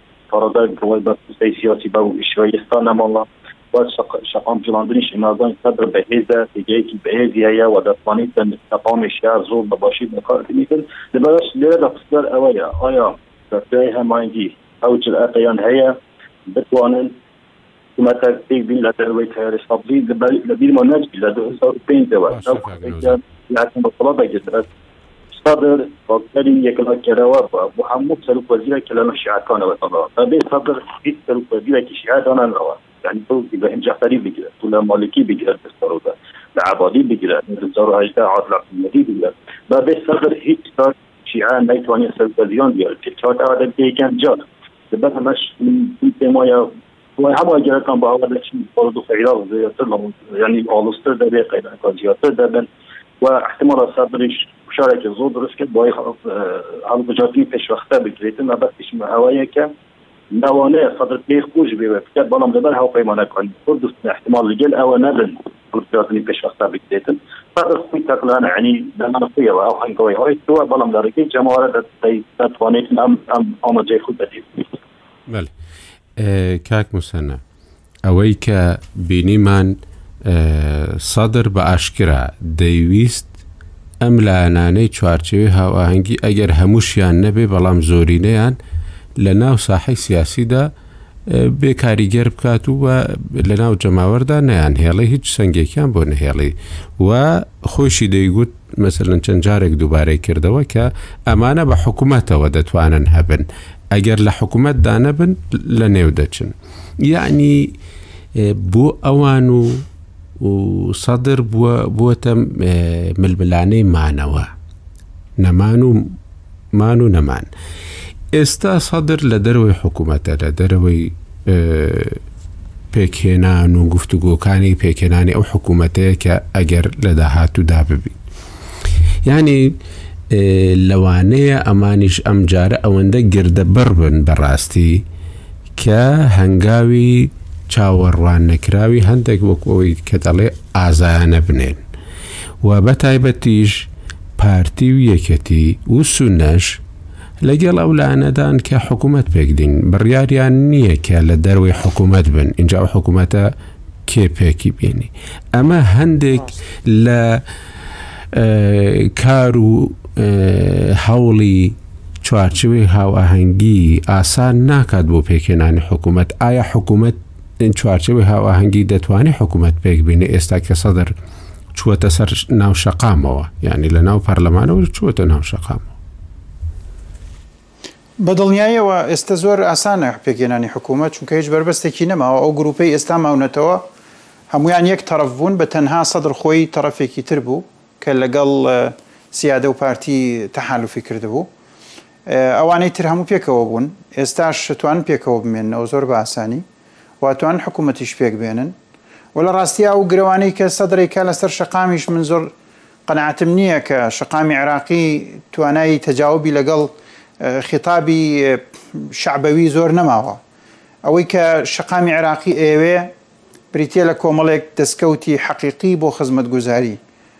پارادای بڕوای بە پرسەی سیاسی بە وشیوەی ئێستا نەماوە و شەقام جوڵاندنیش ئیماجان قەدر بەهێزە، پێگەیەکی بەهێزی هەیە و دەتوانیت لە شەقامی شار زۆر بە باشی بەکار بهێنیتن. لەبەرئەوەش لێرەدا پرسیار ئەوەیە ئایا کەسای هەماهەنگی ئەو جورئەتەیان هەیە بتوانن، مەتەک بیگ بین لە دەروەی تەیارەی سەبزی لە بیرمە نەچی لە 2005 ەوە یاکەم بەسەڵات دەگرێت سەدر بەڵکەری یەکلاکەرەوە بە بۆ هەموو سەرک وەزیرە کە لە مەشیعەکانەوە تەڵەوە بەبێ سەدر هیچ سەرک وەزیرێکی شیعە دانانەوە یعنی بڵگی بە ئەنجەفەری بگرێت و لە مالکی بگرێت بەسەرۆدا لە عبادی بگرێت لە 2018 عادل عبدالمەدی بگرێت بەبێ سەدر هیچ شیعە نەیتوانێت سەرک وەزیران دیار بکرێت چاکەوە دەبێت یەکەم جار لەبەر ئەمەش من پێم وایە وای هەموو ئەگەرەکان بە ئەوە دەچین بارودۆخی عێراق زیاتر لە یانی ئاڵۆزتر دەبێت قەیرانەکان زیاتر دەبن و احتمالا سەبریش فشارێکی زۆر دروست کرد بۆی هەڵبژاردنی پێشوەختە بکرێتن مەبەستیش ئەوەیەکە لەوانەیە سەدر پێی خۆش بێ بکات بەڵام لەبەر هاوپەیمانەکانی کوردستان احتمال لەگەل ئەوە نەبن کورد لازمە پێش ئەستا بگرێتن سەدر خۆی تەقلانە عنی لە ناوخۆیەوە ئەو هەنگەوەی هەڵەیشتووە بەڵام لە ڕێگەی جەماوەرە دەتوانێتن ئەم ئەم ئامانجەی خود بەدیست بێتن. بەلی کاک موسەنا ئەوەی کە بینیمان سەدر بە ئاشکرا دەیویست ئەم لایەنانەی چوارچێوی هاوئاهەنگی ئەگەر هەمووشیان نەبێ بەڵام زۆرینەیان لە ناو ساحەی سیاسیدا بێ کاریگەر بکات و لەناو جەماوەردا نەیان هێڵی هیچ سنگێکیان بۆ نەهێڵی و خۆشی دەیگوت مەسەرن چەند جارێک دووبارەی کردەوە کە ئەمانە بە حکوومەتەوە دەتوانن هەبن ئەگەر لە حکوومەت دانەبن لە نێو دەچن یعنی بۆ ئەوان و و سەدر بووە بووەتە ململانەی مانەوە نەمان و مان و نەمان ئێستا سەدر لە دەرەوەی حکوومەتە لە دەرەوەی پێکهێنان و گفتوگۆکانی پێکهێنانی ئەو حکوومەتەیە کە ئەگەر لە داهاتوودا ببین ینی لەوانەیە ئەمانیش ئەم جارە ئەوەندە گردە بڕ بن بەڕاستی کە هەنگاوی چاوەڕوان نەکراوی هەندێک وەک ئەوی کە دەڵێ ئازایانە بنێن و بە تایبەتیش پارتی و یەکێتی و سونەش لەگێڵ ئەو لایەنەدان کە حکومەت پێکدین بڕیاریان نییە کە لە دەروەی حکومەت بن اینجا ئەو حکومەتە کێ پێکی بینی ئەمە هەندێک لە کار و هەوڵی چوارچوی هاوئاهەنگی ئاسان ناکات بۆ پێکێنانی حکوومەت ئایا حکوومەت این چوارچێوەی هاواهەنگی دەتوانێت حکوومەت پێک بینێ ئێستا کە سەدر چووەتە سەر ناو شەقامەوە یعنی لە ناو پەرلەمانەوە چووەتە ناو شەقامەوە بە دڵنیاییەوە ئێستا زۆر ئاسانە پێکێنانی حکوومەت چونکە هیچ بەربەستێکی نەماوە ئەو گروپەی ئێستا ماونەتەوە هەمویان یەک تەرەف بوون بە تەنها سەدر خۆی تەرەفێکی تر بوو کە لەگەڵ سیادە و پارتی تەحالفی کردبوو ئەوانەی تر هەموو پێکەوە بوون، ئێستاش توانن پێکەوە بمێننەوە زۆر بە ئاسانی و توانن حکوومەتیش پێک بێنن و لە ڕاستیا ئەو گرەوانەی کە سەدڕی کا لە سەر شەقامیش من زۆر قەناعەتم نییە کە شەقامی عێراقی توانای تەجاوبی لە گەڵ خیتابی شەعبەوی زۆر نەماوە. ئەوەی کە شەقامی عێراقی ئەیەوێ بریتییە لە کۆمەڵێک دەسکەوتی حەقیقی بۆ خزمەتگوزاری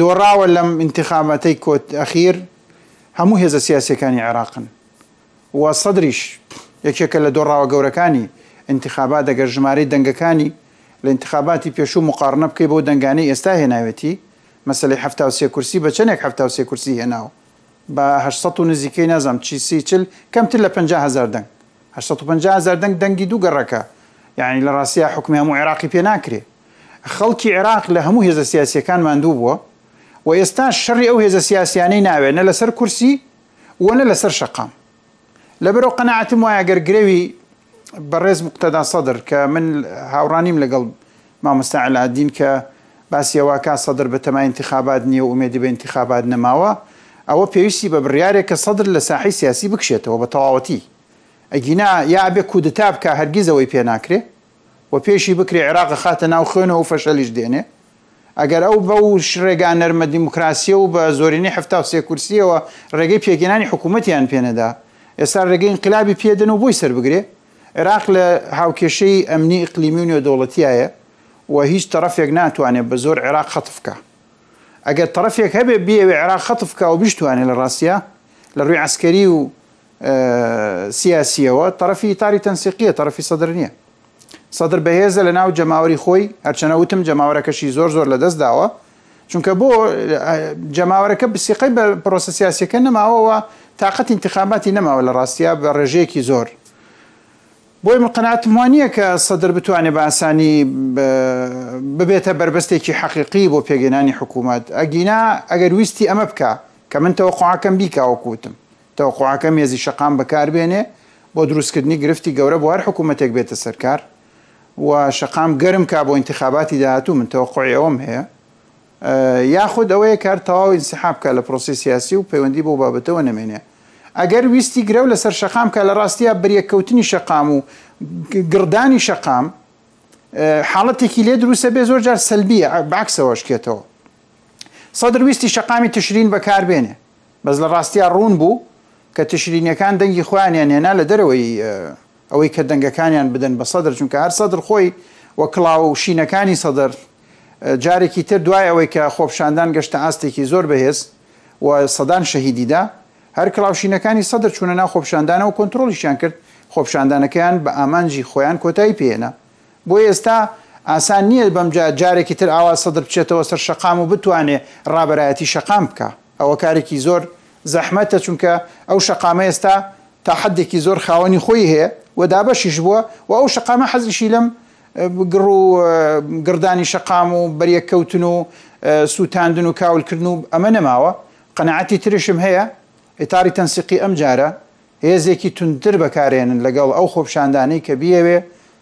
دۆڕاوە لەم ئینتیخاباتەی کۆت ئەخیر هەموو هێزە سیاسیەکانی عێراقن و سەدریش یەکێکە لە دۆڕاوە گەورەکانی ئینتیخابات ئەگەر ژمارەی دەنگەکانی لە ئینتیخاباتی پێشوو موقاڕنە بکەی بەو دەنگانەی ئێستا هێناوێتی مەسەلەی حەفتا و سێ کورسی بە چەنێک حەفتا و سێ کورسی هێناوە بە هەشت سەد و نزیکەی نازام چی سی چل کەمتر لە پەنجا هەزار دەنگ هەشت سەد و پەنجا هەزار دەنگ دەنگی دوو گەڕەکە یانی لە ڕاستیا حوکمی هەموو عێراقی پێ ناکرێ. خەڵکی عێراق لە هەموو هێزە سیاسییەکان ماندوو بووە و ئێستاش شەڕی ئەو هێزە سیاسییانەی ناوێ نە لەسەر کورسی و نە لەسەر شەقام. لەبەرئەو قەناعەتم وایە گەر گرەوی بەڕێز موقتەدا سەدر کە من هاوڕا نیم لەگەڵ مامۆستا عەلائەدین کە باسی ئەوە کا سەدر بە تەمای ئینتیخابات نییە و ئومێدی بە ئینتیخابات نەماوە، ئەوە پێویستی بە بڕیارێک کە سەدر لە ساحەی سیاسی بکشێتەوە بە تەواوەتی. ئەگینا یا ئەبێ کودتا بکا هەرگیز ئەوەی پێ ناکرێ، و پێشی بکرێ عێراق ئەخاتە ناو خوێنەوە و فەشەلیش دێنێ. ئەگەر ئەو بەو رێگا نەرمە دیموکراسیە و بە زۆرینەی حەفتا و سێ کورسیەوە رێگەی پێکهێنانی حکوومەتیان پێ نەدا، ئێستا رێگەی ئینقلابی پێ دەن و بۆی سەر بگرێ. عێراق لە هاوکێشەی ئەمنی، ئیقلیمی و نێودەوڵەتیایە و هیچ تەڕەفێک ناتوانێ بە زۆر عێراق خەتف کا. ئەگەر تەڕەفێک هەبێ بیەوێ عێراق خەتف کا و بیشتوانێ لە راستیا لە رووی عەسکەری و سیاسیەوە تەڕەفی ئیتاری تەنسیقیە تەڕەفی سەدر نیە سەدر بەهێزە لە ناو جەماوەری خۆی هەرچەنە وتم جەماوەرەکەشی زۆر زۆر لە دەست داوە چونکە بۆ جەماوەرەکە بسیقەی بە پرۆسە سیاسەکە نەماوەوە تااقەت انتخاباتی نەماوە لە ڕاستیا بە ڕێژەیەکی زۆر بۆی من قەناتم وان نییە کە سەدر بتوانێت بە ئاسانی ببێتە بەربەستێکی حەقیقی بۆ پێگەێنانی حکوومەت ئەگینا ئەگەر ویستی ئەمە بکە کە من تەوەقعەکەم بیکاوەکوتم توقوعەکەم هێزی شەقام بەکار بێنێ بۆ دروست کردنی گرفتی گەورە بۆ هەر حکومەتێک بێتە سەر کار و شەقام گەرم کا بۆ ئینتخاباتی داهاتوو من توقوعی ئەوەم هەیە یاخود ئەوەیە کار تەواو ئینسحاب کا لە پرۆسەی سیاسی و پەیوەندی بەو بابەتەوە نەمێنێ ئەگەر ویستی گرەو لە سەر شەقام کا لە راستیا بەریەک کەوتنی شەقام و گڕدانی شەقام حاڵەتێکی لێ دروستە بێ زۆر جار سەلبیە بەعکسەوە ئەشکێتەوە سەدر ویستی شەقامی تشرین بەکار بێنێ بەس لە ڕاستیا ڕوون بوو کە تشرینیەکان دەنگی خۆیانیان هێنا لە دەرەوەی ئەوەی کە دەنگەکانیان بدەن بە سەدر چونکە هەر سەدر خۆی و کڵاو و شینەکانی سەدر جارێکی تر دوای ئەوەی کە خۆپشاندان گەشتە ئاستێکی زۆر بەهێز و سەدان شەهیدی دا هەر کڵاوشینەکانی سەدر چوونە ناو خۆپشاندانە و کۆنترۆڵیشیان کرد خۆپشاندانەکەیان بە ئامانجی خۆیان کۆتایی پێهێنا بۆیە ئێستا ئاسان نییە بەمجا جارێکی تر ئاوا سەدر بچێتەوە سەر شەقام و بتوانێ ڕابەرایەتی شەقام بکا. ئەوە کارێکی زۆر زەحمەتە چونکە ئەو شەقامە ئێستا تا حەدێکی زۆر خاوەنی خۆی هەیە و دابەشیش بووە و ئەو شەقامە حەزیشی لەم گڕ و گڕدانی شەقام و بەریەک کەوتن و سووتاندن و کاولکردن و ئەمە نەماوە قەناعەتی ترشم هەیە ئیتاری تەنسیقی ئەمجارە هێزێکی توندتر بەکارێنن لەگەڵ ئەو خۆپیشاندانەی کە بیەوێ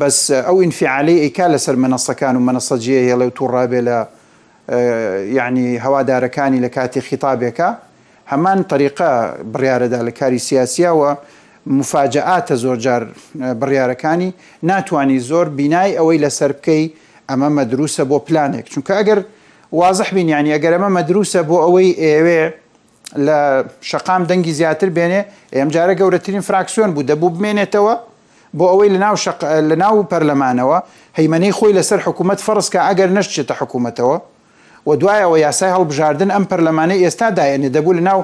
بەس ئەو ئینفیعالەی ئەیکا لەسەر مەنەسەکان و مەنەسە جێ ئەهێڵێ و توڕە ئەبێ لە یەعنی هەوادارەکانی لە کاتی خیتابێکا هەمان تەریقە بڕیارەدا لە کاری سیاسیا وە موفاجەئاتە زۆر جار بڕیارەکانی ناتوانی زۆر بینای ئەوەی لەسەر بکەی ئەمە مەدروسە بۆ پلانێک چونکە ئەگەر وازح بین یەعنی ئەگەر ئەمە مەدروسە بۆ ئەوەی ئێوێ لە شەقام دەنگی زیاتر بێنێ، ئەمجارە گەورەترین فراکسیۆن بوو، دەبوو بمێنێتەوە بۆ ئەوەی لەناو شەق لەناو پەرلەمانەوە هەیمەنەی خۆی لەسەر حکوومەت فەرز کا ئەگەر نەشچێتە حکوومەتەوە و دوای ئەوە یاسای هەڵبژاردن ئەم پەرلەمانەی ئێستا دایێنێ، دەبوو لەناو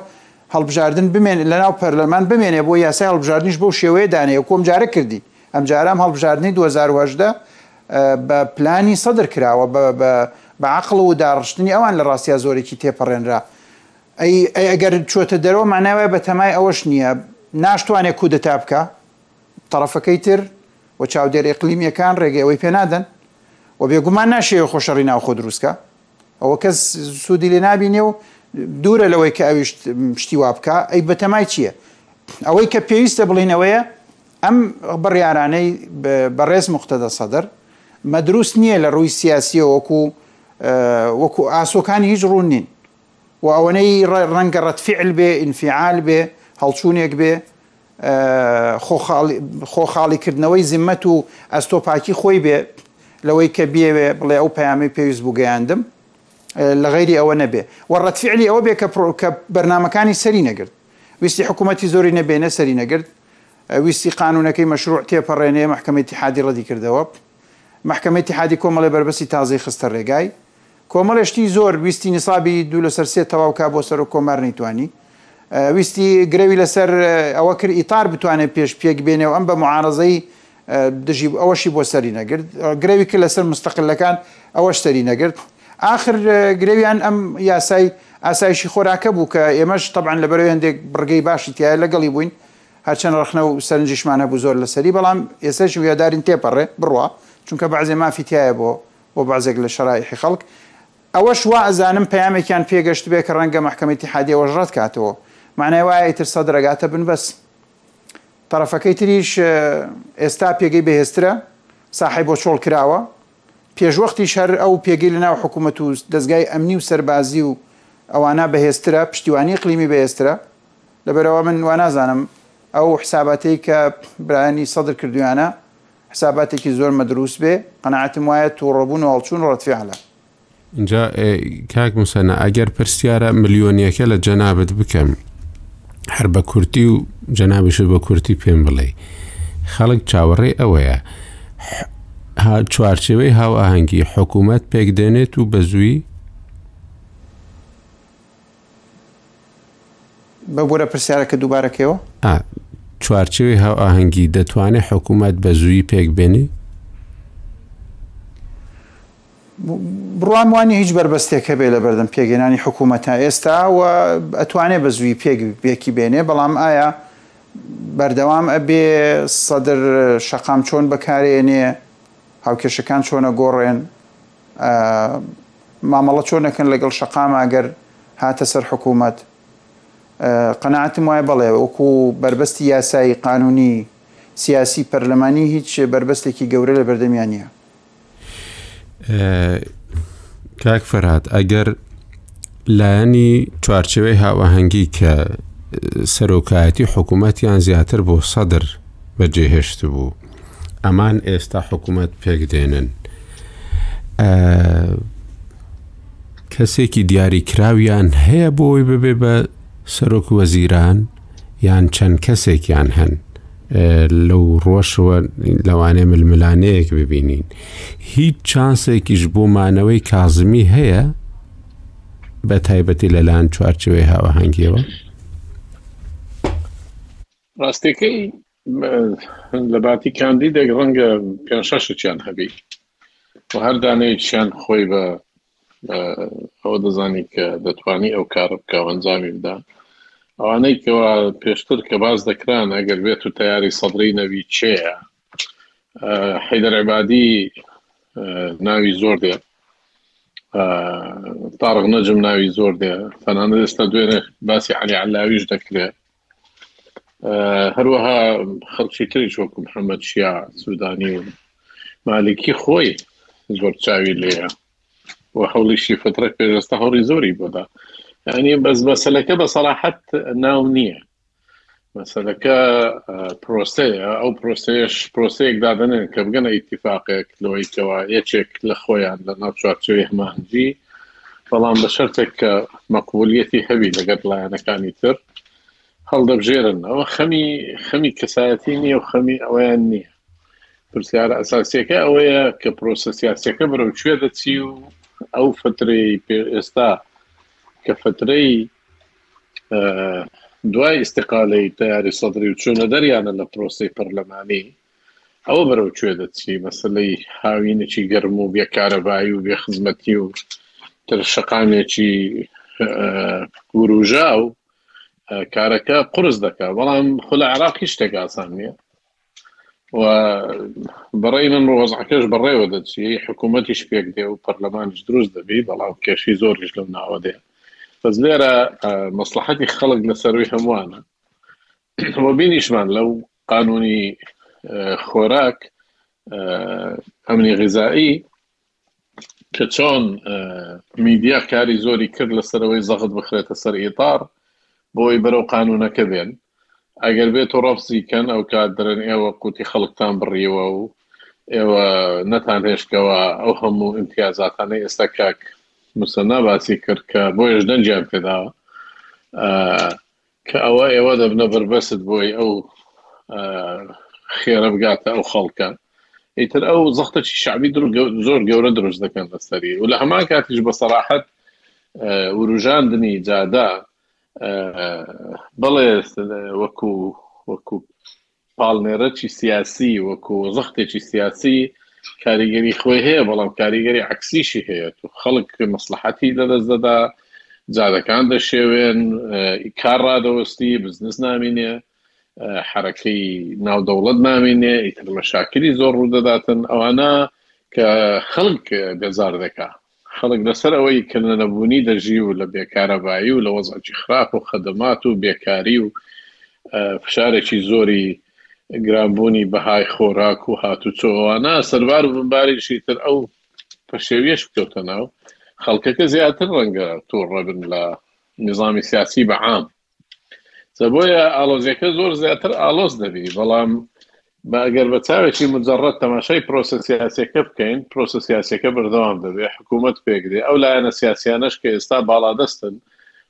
هەڵبژاردن بمێنێ لەناو پەرلەمان بمێنێ بۆ یاسای هەڵبژاردنیش بەو شێوەیە دانێ وەکوو ئەمجارە کردی، ئەمجارە ئەم هەڵبژاردنەی دوو هەزار و هەژدە بە پلانی سەدر کراوە بە بە بە عەقڵ و داڕشتنی ئەوان لە ڕاستیا زۆرێکی تێپەڕێنرا، ئەی ئەی ئەگەر چووەتە دەرەوە مەعنای وایە بەتەمای ئەوەش نییە ناشتوانێت کودەتا بکا تەڕەفەکەی تر و چاودێر ئیقلیمییەکان ڕێگەی ئەوەی پێ نادەن و بێگومان ناشێوێ خۆ شەڕی ناوخۆ دروستکە ئەوە کەس سوودی لێ نابینێ و دوورە لەوەی کە ئەویشت شتی وا بکا ئەی بەتەمای چییە ئەوەی کە پێویستە بڵین ئەوەیە ئەم بڕیارانەی بەڕێز مختدە سەدر مەدروست نییە لە ڕووی سیاسیەوەکو وەکو ئاسۆکانی هیچ ڕوون نین و ئەوەنەی ڕەنگە ڕەتفعل بێ ئینفعال بێ هەڵچوونێک بێ خۆ خاڵیکردنەوەی زیمەت و ئەستۆپاکی خۆی بێ لەوەی کە بێوێ بڵێ ئەو پەیامی پێویست بوو گەیاندم لە غیری ئەوە نەبێ و ڕەتفعلی ئەوە بێ کە پرۆکە بەرنمەکانی سەری نەگرت ویستی حکوومەتی زۆری نەبێنە سەری نەگرت ویستی قانونەکەی مەشروع تێپەڕێنێ محکمەتی حادی ڕەدی کردەوە مەحکەمە ئیتیحادی کۆمەڵێ بەربەستی تازەی خستە رێگای کۆمەڵێ شتی زۆر ویستی نیسابی دوو لەسەر سێ تەواو کا بۆ سەرۆک کۆمار نەیتوانی ویستی گرەوی لەسەر ئەوە کرد ئیتار بتوانێت پێش پێک بێنێ و ئەم بە معارەزەی دژی ئەوەشی بۆ سەری نەگرت گرەوی کرد لەسەر مستەقلەکان ئەوەش سەری نەگرت ئاخر گرەویان ئەم یاسای ئاسایشی خۆراکە بوو کە ئێمەش تەبان لە بەرەوەی هەندێک بڕگەی باشی تایە لەگەڵی بووین هەرچەن ڕەخنە و سەرنجیشمان هەبوو زۆر لەسەری بەڵام ئێستەش هویەدارین تێپەڕێ بڕوا چونکە بەعزێ مافی تیایە بۆ بۆ بەعزێک لە شەرائحی خەڵک ئەوەش وا ئەزانم پەیامێکیان پێ گەشتبێ کە ڕەنگە مەحکەمە ئیتیحادی ئەوەش ڕەت کاتەوە مەعنای وایە ئیتر سەدر ئەگاتە بن بەس تەڕەفەکەی تریش ئێستا پێگەی بەهێزترە ساحەی بۆ چۆڵ کراوە پێشوەختیش هەر ئەو پێگەی لەناو حکوومەت و دەزگای ئەمنی و سەربازی و ئەوانە بەهێزترە پشتیوانی قلیمی بەهێزترە لەبەرئەوە من وانازانم ئەو حساباتەی کە برایانی سەدر کردویانە حساباتێکی زۆر مەدرووس بێ قەنەعەتم وایە تووڕەبوون و هەڵچوون و ڕەتفیعلە اینجا کاک موسەنە ئەگەر پرسیارە ملیۆنیەکە لە جەنابت بکەم هەر بە کورتی و جەنابیشت بە کورتی پێم بڵێ خەڵک چاوەڕێ ئەوەیە چوارچێوەی هاو ئاهەنگی حکوومەت پێک دێنێت و بە زووی بە گۆرە پرسیارەکە دووبارەکەەوە چوارچێوی هاوئاهەنگی دەتوانێت حکوومەت بە زووی پێک بێنی بڕوام وانی هیچ بەربەستێک هەبێ لە بەردەم پێگەێنانی حکوومە تا ئێستا و ئەتوانێ بە زووی پێک بێکی بێنێ بەڵام ئایا بەردەوام ئەبێ سەدر شەقام چۆن بەکارێنێ هاوکێشەکان چۆنە گۆڕێن مامەڵە چۆن ئەکەن لەگەڵ شەقامە گەر هاتە سەر حکوومەت؟ قەناعەتم وایە بەڵێ وەکو بەربەستی یاسایی قانونی سیاسی پەرلەمانی هیچ بەربەستێکی گەورە لە بەردەمیان نییە کاک فەرات ئەگەر لایەنی چوارچێوەی هاوئاهەنگی کە سەرۆکایەتی حکوومەتیان زیاتر بۆ سەدر بەجێهێشت بوو ئەمان ئێستا حکوومەت پێکدێنن کەسێکی دیاریکراویان هەیە بۆی ببێ بە سەرۆک وەزیران یان چەند کەسێکیان هەن لەو ڕۆژەوە لەوانێ ململانەیەک ببینین هیچ چانسێکیش بۆ مانەوەی کازمی هەیە بە تایبەتی لەلایەن چوارچێوەی هاوەهەنگیەوە ڕاستەکەی لە باتی کاندیدێک ڕەنگە پێ شەشێکیان هەبی و هەردانەیەکیان خۆی بە ئەوە دەزانی کە دەتوانی ئەو کارە بکە ئەنجامی بدا ئەوانەی کەوا پێشتر کە باز دەکران ئەگەر بێت و تیاری سەدرری نەوی چێە حەیدەر عبادی ناوی زۆر دێ تاڕغ نەجم ناوی زۆر دێ تەنانە ئێستا دوێنێ باسی علی علاویش دەکرێت هەروەها خەڵکی تری چۆکو محەممەد شیا سوودانی و مالکی خۆی زۆر چاوی لێە و هەوڵیشی فترە پێرستا هەوڵی زۆری بۆدا ینی بەس بەسەلەکە بە سەراحەت ناو نییە مەسەلەکە پرۆسەیە ئەو پرۆسەیەش پرۆسەیەک دادنێن کە بگەنە ئیتیفاقێک لەوەی کەەوە یەکێک لە خۆیان لە ناو چوارچوی هەمانجی بەڵام بە شەرتێک کە مەقبولیەتی هەوی لەگەر لایەنەکانی تر هەڵدەبژێرن ئەوە خەمی خەمی کەسایەتی نییە و خەمی ئەویان نییە پرسیارە ئەساسیەکە ئەوەیە کە پرۆسە سیاسەکە بەرەو کوێ دەچی و ئەو فترەی پێ ئێستا کە فترەی دوای ئیسیقالەی تەیاری سەدری و چونە دەریانە لە پرۆسی پەرلەمانی ئەوە بەرەو کوێ دەچی مەسلەی هاوینێکی گەرم و بێ کارەبایی و بێ خزمەتی و تر شقامێکی وروژا و کارەکە قرس دەکە بەڵام خو لە عراقی شتێک ئاسان نیە و بەڕێی من ڕۆزعەکەش بەڕێوە دەچی حکوومەتیش پێک دێ و پەرلەمانش دروست دەبی بەڵام کێشی زۆریش لەم ناوە دێ بەس لێرە مەسلحەتی خەڵک لە سەروی هەمووانە وە بینیشمان لەو قانونی خۆراک ئەمنی غذایی کە چۆن میدیا کاری زۆری کرد لەسەرەوەی زەغت بخرێتە سەر ئیتار بۆی بەرەو قانونەکە بێن ئەگەر بێت و ڕەفزی کەن ئەو کات دەرن ئێوە قوتی خەڵکتان بڕیوە و ئێوە نەتان هێشتەوە ئەو هەموو ئیمتیازاتانەی ئێستا کاک مسەنا باسی کرد کە بۆیش دەنجیان پێداوە کە ئەوە ئێوە دەبنە بەربەست بۆی ئەو خێرە بگاتە ئەو خەڵکە ئیتر ئەو زەختەی شعبی در زۆر گەورە دروست دەکەن لەسەری و لە هەمان کاتیش بە سەراحەت وروژاندنی جادا بڵێ وەکو وەکو پاڵنێرەکی سیاسی وەکو ڕەختێکی سیاسی کاریگەری خۆی هەیە بەڵام کاریگەری عەکسیشی هەیە تو خەڵک مەسڵەحەتی لەدەست دەدا جادەکان دەشێوێن کار ڕادەوەستی بزنس نامینێ حرەکەی ناو دەوڵەت نامینێ ئیتر مەشاکری زۆر ڕوودەداتن ئەوانە کە خەڵک بێزار دەکا خەڵک لەسەر ئەوەی کە لە نەبوونی دەژی و لە بێکارەبایی و لە وەزعێکی خراپ و خەدەمات و بێکاری و فشارێکی زۆری گرانبوونی بەهای خۆراک و هاتوچۆ ئەوانە سەربار و بمباریشی تر ئەو پەشێویەش بکەوتە ناو خەڵکەکە زیاتر ڕەنگە توڕەبن لە نظامی سیاسی بە عام جا بۆیە ئاڵۆزیەکە زۆر زیاتر ئاڵۆز دەبی بەڵام ئەگەر بە چاوێکی مجرڕەت تەماشای پرۆسە سیاسەکە بکەین پرۆسە سیاسەکە بەردەوام دەبێ حکوومەت پێکدێ ئەو لایەنە سیاسیانەش کە ئێستا باڵادەستن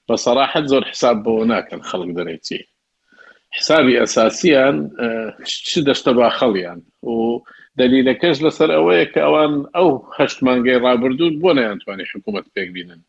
بە سەراحەت زۆر حساب بۆ ناکەن خەڵک دەرێتی حسابی ئەساسیان چ دەشتە باخەڵیان و دەلیلەکەش لەسەر ئەوەیە کە ئەوان ئەو هەشت مانگەی ڕابردوو بۆ نەیانتوانی حکوومەت پێک بینن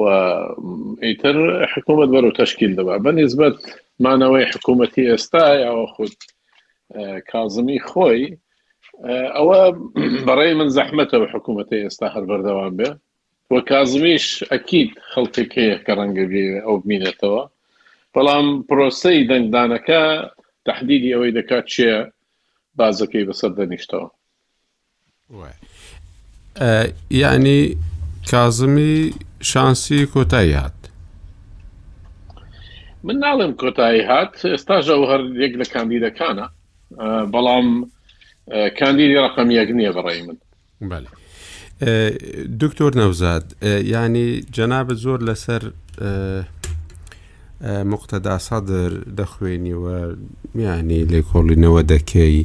و ئیتر حکوومەت بەرەو تشکیل دەبا بە نسبەت مانەوەی حکوومەتی ئێستای ئەوە خود کازمی خۆی ئەوە بەڕێی من زەحمەتەوە حکوومەتی ئێستا هەر بەردەوام بێ و کازمیش ئەکییت خەڵکێک هەیە کە ڕەنگە بێ ئەو بینێتەوە بەڵام پرۆسەی دەنگدانەکە تهدیدی ئەوەی دەکات چێ بازەکەی بەسەر دەنیشتەوە یانی کازمی شانسی کۆتایی هات. من ناڵێم کۆتایی هات ئێستاژ ئەو هەر یەک لە کاندیدەکانە بەڵام کاندیدی ڕقم یەک نییە بەڕێی من بەێ دکتۆر نەوزاد ینی جەنابەت زۆر لەسەر موقتەدا سەدر دەخوێنی و یانی لێکۆڵینەوە دەکەی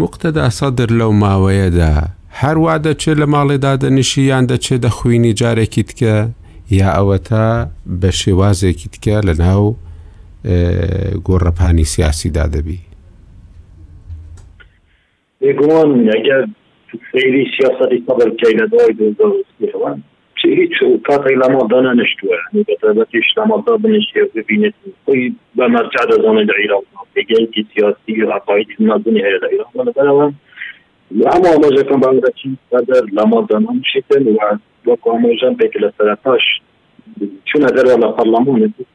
موقتەدا سەدر لەو ماوەیەدا هەروا دەچێت لە ماڵێ دادەنیشی یان دەچێت دەخوینی جارێکی تکە یا ئەوەتا بە شێوازێکی تکە لە ناو گۆڕەپانی سیاسیدا دەبی بێگومان ئەگەر سەیری سیاسەتی سەدر بکەی لە دوای دوو هەزار و سی ەوە چ هیچ کاتێک لە ماڵدا نەنشتووە یانی بە تایبەت هیچ لە ماڵدا بنشێ و ببینێت و خۆی بە مەرجەع دەزانێت لە عیراق دا پێگەیەکی سیاسی و عەقایدی مەزنی هەیە لە عیراق دا لەبەر ئەوە هەموو ئاماژەکان بە ئەوەدەچن سەدر لە ماڵدا نەنشیتن و وەکو ئاماژەم پێ کرد لە سەرەتاش چوونە دەرەوە لە پەرلەمان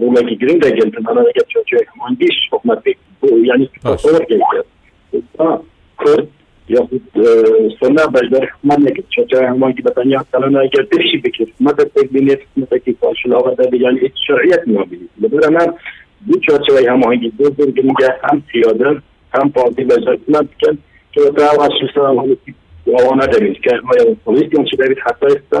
ڕوڵێکی گرنگ دەگەن تەمانەگە چۆچێک هەمانگیش حکومەت بێت یعنی تەسەوەر گەیشتێت تا کورد یاخود سەنا بەشدار حکومەت نەکرد چۆچای هەمانگی بەتەنیا تەلەنا گەر پێشی بکرد حکومەت دەستێک بینێت حکومەتێکی پاشلاوە دەبێت یعنی هیچ شەرعیەت نابینێت لەبەر ئەمە بو چۆچەوەی هەمانگی زۆر زۆر گرنگە هەم پیادە هەم پارتی بەشدار حکومەت بکەن کە تا واشسان هەڵکی واوانە دەبێت کە هەیە پلیس یان چ دەبێت حتا ئێستا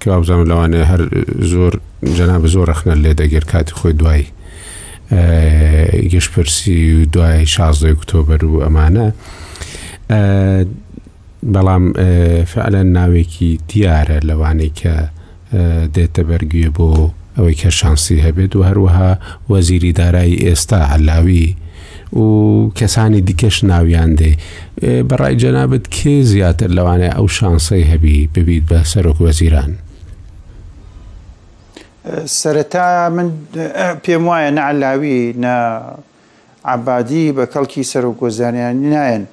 کە وابزانم لەوانەیە هەر زۆر جەنابە زۆر ڕەخنە لێ دەگەر کاتی خۆی دوای گشتپرسی و دوای شازدەی کتۆبەر و ئەمانە بەڵام فعلەن ناوێکی دیارە لەوانەی کە دێتە بەرگوێ بۆ ئەوەی کە شانسی هەبێت و هەروەها وەزیری دارایی ئێستا علاوی و کەسانی دیکەش ناویان دێ بە ڕای جەنابت کێ زیاتر لەوانەیە ئەو شانسەی هەبی ببیت بە سەرۆک وەزیران؟ سەرەتا من پێم وایە نە عەلاوی نە عەبادی بە کەڵکی سەرۆک وەزیرانی نایەن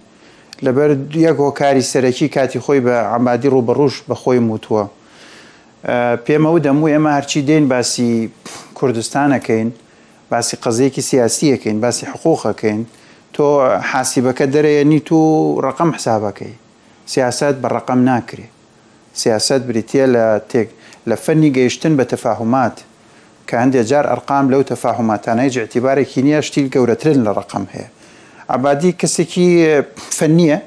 لەبەر یەک هۆکاری سەرەکی کاتی خۆی بە عەبادی ڕوبەڕوش بە خۆی وتووە پێمە و دەموو ئێمە هەرچی دێین باسی کوردستانەکەین باسی قەزیەکی سیاسی ئەکەین باسی حقوق ئەکەین تۆ حاسیبەکە دەرەیە نیت و ڕەقەم حساب ئەکەی سیاسەت بە ڕەقەم ناکرێ سیاسەت بریتیە لە تێک لە فەنی گەیشتن بە تەفاهومات کە هەندێ جار ئەرقام لەو تەفاهوماتانە هیچ ئیعتیبارێکی نیە شتیل گەورەترن لە ڕەقەم هەیە عەبادی کەسێکی فەنیە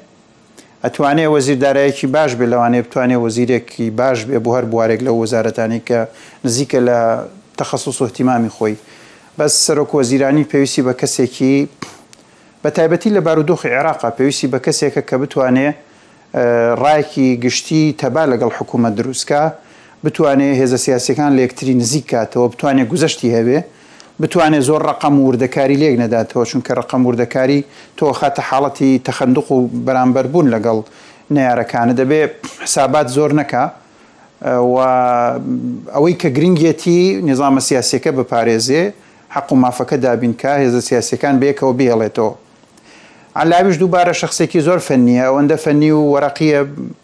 ئەتوانێ وەزیر دارایەکی باش بێ لەوانەیە بتوانێ وەزیرێکی باش بێ بۆ هەر بوارێک لەو وەزارەتانی کە نزیکە لە تەخەسوس و اهتیمامی خۆی بەس سەرۆک وەزیرانی پێویستی بە کەسێکی بە تایبەتی لە بارودۆخی عێراقا پێویستی بە کەسێکە کە بتوانێ ڕایەکی گشتی تەبا لەگەڵ حکوومەت دروستکە بتوانێ هێزە سیاسەکان لە یەکتری نزیک کاتەوە بتوانێ گوزەشتی هەبێ بتوانێت زۆر ڕەقەم و وردەکاری لێک نەداتەوە، چونکە ڕەقەم وردەکاری تۆ ئەخاتە حاڵەتی تەخەندوق و بەرامبەر بوون لەگەڵ نەیارەکانت، ئەبێ حسابات زۆر نەکا و ئەوەی کە گرنگیەتی نیزامە سیاسیەکە بپارێزێ، حەق و مافەکە دابین کا، هێزە سیاسیەکان بەیەکەوە بهێڵێتەوە. عەلاویش دووبارە شەخسێکی زۆر فەننیە، ئەوەندە فەننی و وەرەقیە،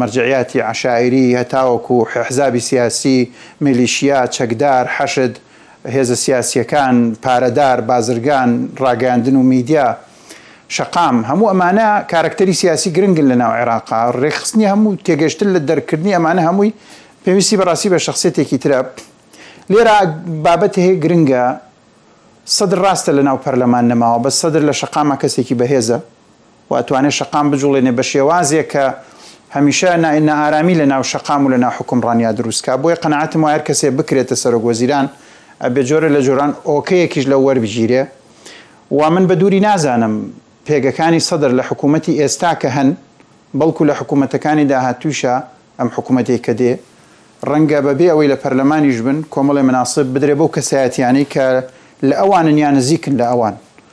مەرجەعیاتی عەشایری هەتاوەکو ححزابی سیاسی، میلیشیا، چەکدار، حەشد، هێزە سیاسیەکان، پارەدار، بازرگان، ڕاگەیاندن و میدیا، شەقام، هەموو ئەمانە کارەکتەری سیاسی گرنگن لە ناو عێراقا، ڕێکخستنی هەموو تێگەشتن لە دەرککردنی ئەمانە هەمووی پێویستی بە ڕاستی بە شەخسیەتێکی ترە لێرا بابەت هەیە گرنگە سەدر ڕاستە لە ناو پەرلەمان نەماوە بەس سەدر لە شەقاما کەسێکی بەهێزە و ئەتوانێ شەقام بجوڵێنێ بە شێوازێک کە هەمیشە نا نائارامی لە ناو شەقام و لە ناو حوکمڕانیا دروست کا بۆیە قەناعەتم وایە هەر کەسێ بکرێتە سەرۆک وەزیران ئەبێ جۆرە لە جۆران ئۆکەیەکیش لەو وەربگیرێ و من بە دووری نازانم پێگەکانی سەدر لە حکوومەتی ئێستا کە هەن بەڵکوو لە حکوومەتەکانی داهاتووشا ئەم حکوومەتەی کە دێ ڕەنگە بە بێ ئەوەی لە پەرلەمانیش بن کۆمەڵێ مناسب بدرێ بەو کەسایەتییانەی کە لە ئەوانن یا نزیکن لە ئەوان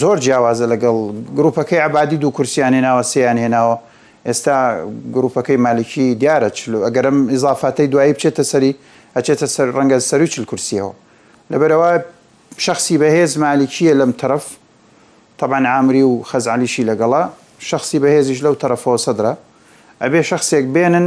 زۆر جیاوازە لەگەڵ گروپەکەی عەبادی دوو کورسیان هێناوە سێیان هێناوە ئێستا گروپەکەی مالکی دیارە چلو ئەگەر ئەم ئیزافاتەی دوایی بچێتە سەری ئەچێتە سەر ڕەنگە سەروی چل کورسیەوە لەبەرەوە شخصی بەهێز مالکیە لەم تەرەف طبعا عامری و خەزعەلیشی لەگەڵە شخصی بەهێزیش لەو تەرەفەوە سەدرە ئەبێ شخصێک بێنن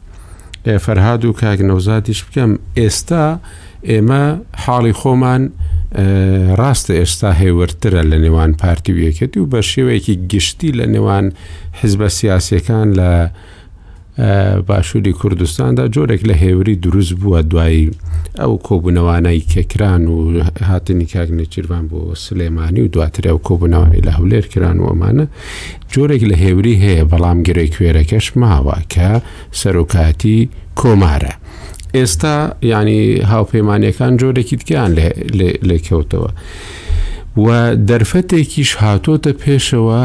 فەرهاد و کاک نەوزادیش بکەم ئێستا ئێمە حاڵی خۆمان ڕاستە ئێستا هێوەرترە لە نێوان پارتی ویەکەتی و بە شێوەیەکی گشتی لە نێوان حزبە سیاسەکان لە باشووری کوردستاندا جۆرێک لە هێوری دروست بووە دوایی ئەو کۆبوونەوانەی کەکران و هاتنی کاک نێچیربان بۆ سلێمانی و دواتر ئەو کۆبوونەوانی لە هەولێر کران و ئەمانە جۆرێک لە هێوری هەیە بەڵام گرێکوێرەکەش ماوە کە سەرۆکایەتی کۆمارە. ئێستا یعنی هاوپەیمانەکان جۆرێکی تکیان لێکەوتەوە و دەرفەتێکیش هاتۆتە پێشەوە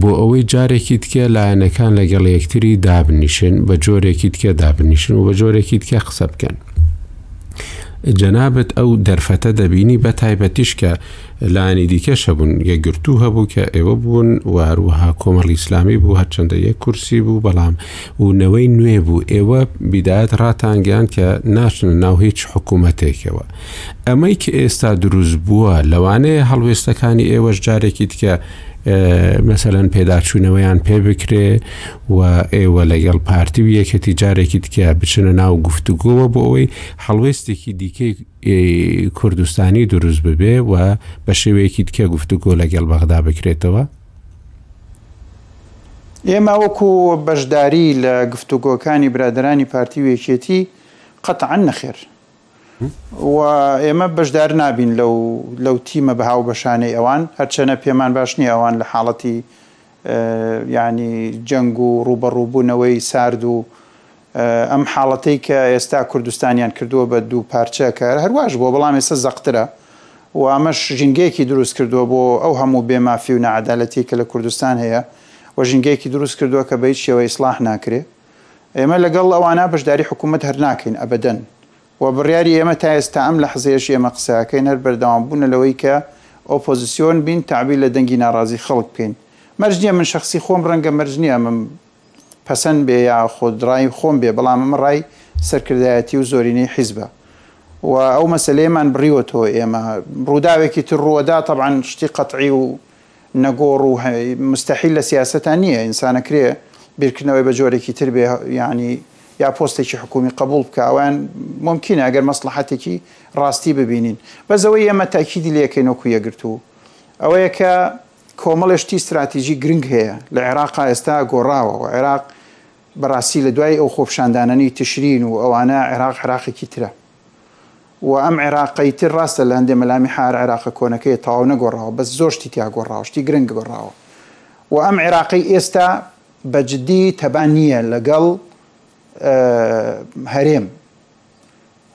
بۆ ئەوەی جارێکی تکە لایەنەکان لەگەڵ یەکتری دابنیشن بە جۆرێکی تکە دابنیشن و بە جۆرێکی تکە قسە بکەن. جەنابەت ئەو دەرفەتە دەبینی بە تایبەتیش کە لایەنی دیکەش هەبوون، یەکگرتوو هەبوو کە ئێوە بوون و هەروەها کۆمەڵی ئیسلامی بوو هەرچەندە یەک کورسی بوو بەڵام و نەوەی نوێ بوو ئێوە بیدایەت ڕاتانگەیاند کە ناچنە ناو هیچ حکوومەتێکەوە ئەمەی کە ئێستا دروست بووە لەوانەیە هەڵوێستەکانی ئێوەش جارێکی دیکە مەسەەن پێداچوونەوەیان پێ بکرێ و ئێوە لەگەڵ پارتی و یەکەتی جارێکی دیکە بچنە ناو گفتوگۆوە بۆ ئەوەی هەڵوێستێکی دیکەی ی کوردستانی دروست ببێ و بە شێوەیەکی تکە گفتوگۆ لەگەڵ بەغدا بکرێتەوە؟ ئێمە وەکو بەشداری لە گفتوگۆکانی برادەرانی پارتی و یەکێتی قەتعەن نەخێر و ئێمە بەشدار نابین لەو لەو تیمە بە هاوبەشانەی ئەوان هەرچەنە پێمان باش نییە ئەوان لە حاڵەتی یانی جەنگ و ڕووبەڕووبوونەوەی سارد و ئەم حاڵەتەی کە ئێستا کوردستانیان کردووە بە دوو پارچە کە هەرواش بووە بەڵام ئێستا زەقترە و ئەمەش ژینگەیەکی دروست کردووە بۆ ئەو هەموو بێ مافی و ناعەدالەتی کە لە کوردستان هەیە و ژینگەیەکی دروست کردووە کە بە هیچ شێوە ئیسڵاح ناکرێ ئێمە لەگەڵ ئەوانە بەشداری حکوومەت هەر ناکەین ئەبەدەن و بڕیاری ئێمە تا ئێستا ئەم لەحزەیەش ئێمە قسەکەین هەر بەردەوام بوونە لەوەی کە ئۆپۆزیسیۆن بین تەعبیر لە دەنگی ناڕازی خەڵک بکەین مەرج نییە من شەخسی خۆم ڕەنگە مەرج نییە ئەمەم پەسەند بێ یاخود ڕای خۆم بێ بەڵام ئەمە ڕای سەرکردایەتی و زۆرینەی حیزبە و ئەو مەسەلەیەمان بڕیوەتەوە ئێمە ڕووداوێکی تر ڕووەدا تەبعەن شتی قەتعی و نەگۆڕ و مستەحیل لە سیاسەتا نییە ئینسان ئەکرێ بیرکردنەوەی بە جۆرێکی تر بێ یانی یا پۆستێکی حکومی قبوڵ بکا ئەوان ممکنە ئەگەر مەسڵەحەتێکی ڕاستی ببینین بەس ئەوەی ئێمە تەئکیدی لێ ئەکەین وەکو یەکگرتوو ئەوەیە کە کۆمەڵێ شتی ستراتیجی گرنگ هەیە لە عێراقا ئێستا گۆڕاوە و عێراق بەڕاستی لە دوای ئەو خۆپیشاندانەنی تشرین و ئەوانە عێراق عێراقێکی ترە و ئەم عێراقەی تر ڕاستە لە هەندێ مەلامی حار عێراقە کۆنەکەی تەواو نەگۆڕاوە بەس زۆر شتی تیا گۆڕاوە شتی گرنگ گۆڕاوە و ئەم عێراقەی ئێستا بە جدی تەبا نییە لەگەڵ هەرێم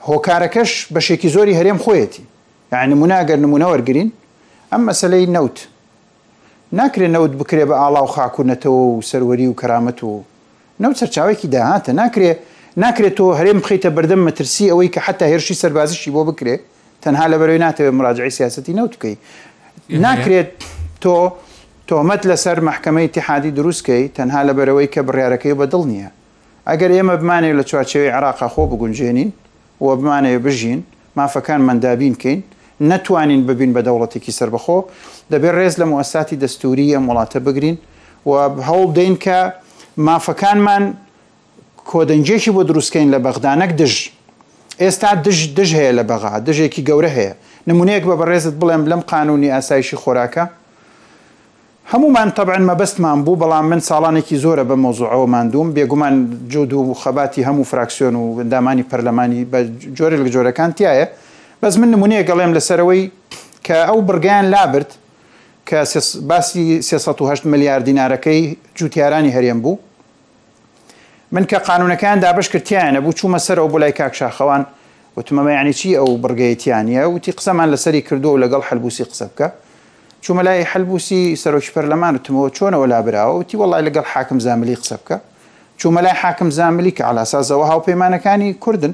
هۆکارەکەش بەشێکی زۆری هەرێم خۆیەتی. یانی نمونە ئەگەر نمونە وەرگرین ئەم مەسەلەی نەوت ناکرێ نەوت بکرێ بە ئاڵا و خاک و نەتەوە و سەروەری و کەرامەت و نەوت سەرچاوەیەکی داهاتە ناکرێ ناکرێ تۆ هەرێم بخەیتە بەردەم مەترسی ئەوەی کە حەتا هێرشی سەربازیشی بۆ بکرێ تەنها لەبەرەوەی ناتەوێ مراجعەی سیاسەتی نەوت بکەی ناکرێت تۆ تۆمەت لەسەر مەحکەمەی ئیتیحادی دروست کەی تەنها لەبەرەوەی کە بڕیارەکەی بەدڵ نییە ئەگەر ئێمە بمانەوێت لە چوارچێوەی عێراقا خۆ بگونجێنین و بمانەوێت بژین، مافەکانمان دابین بکەین، نەتوانین ببین بە دەوڵەتێکی سەربەخۆ، دەبێت رێز لە موئەسساتی دەستووریی ئەم وڵاتە بگرین و هەوڵ بدەین کە مافەکانمان کۆدەنگییەکی بۆ دروست بکەین لە بەغدا نەک دژ. ئێستا دژ دژ هەیە لە بەغا، دژێکی گەورە هەیە. نموونەیەک بە بەڕێزت بڵێم لەم قانوونی ئاسایشی خۆراکە، هەموومان تەبعەن مەبەستمان بوو، بەڵام من ساڵانێکی زۆرە بەم مەوزوعەوە ماندووم، بێگومان جوود و خەباتی هەموو فراکسیۆن و ئەندامانی پەرلەمانی بە جۆرێلک جۆرەکان تیایە، بەس من نموونەیەک ئەڵێم لەسەر ئەوەی کە ئەو بڕگەیان لابرد کە باسی سێ سەد و هەشت ملیار دینارەکەی جووتیارانی هەرێم بوو، من کە قانونەکەیان دابش کرد تیان نەبوو چوومە سەرەوە بۆ لای کاک شاخەوان وتمەمە یعنی چی ئەو بڕگەیەتیانە وتی قسەمان لەسەری کردو و لەگەڵ حلبوسی قسە بکە چوومە لای حلبوسی سەرۆکی پەرلەمان وتمەوە چۆنەوە لابراوە وتی وڵی لەگەڵ حاکم زاملی قسە بکە چوومە لای حاکم زاملی کە علاسازەوە هاوپەیمانەکانی کوردن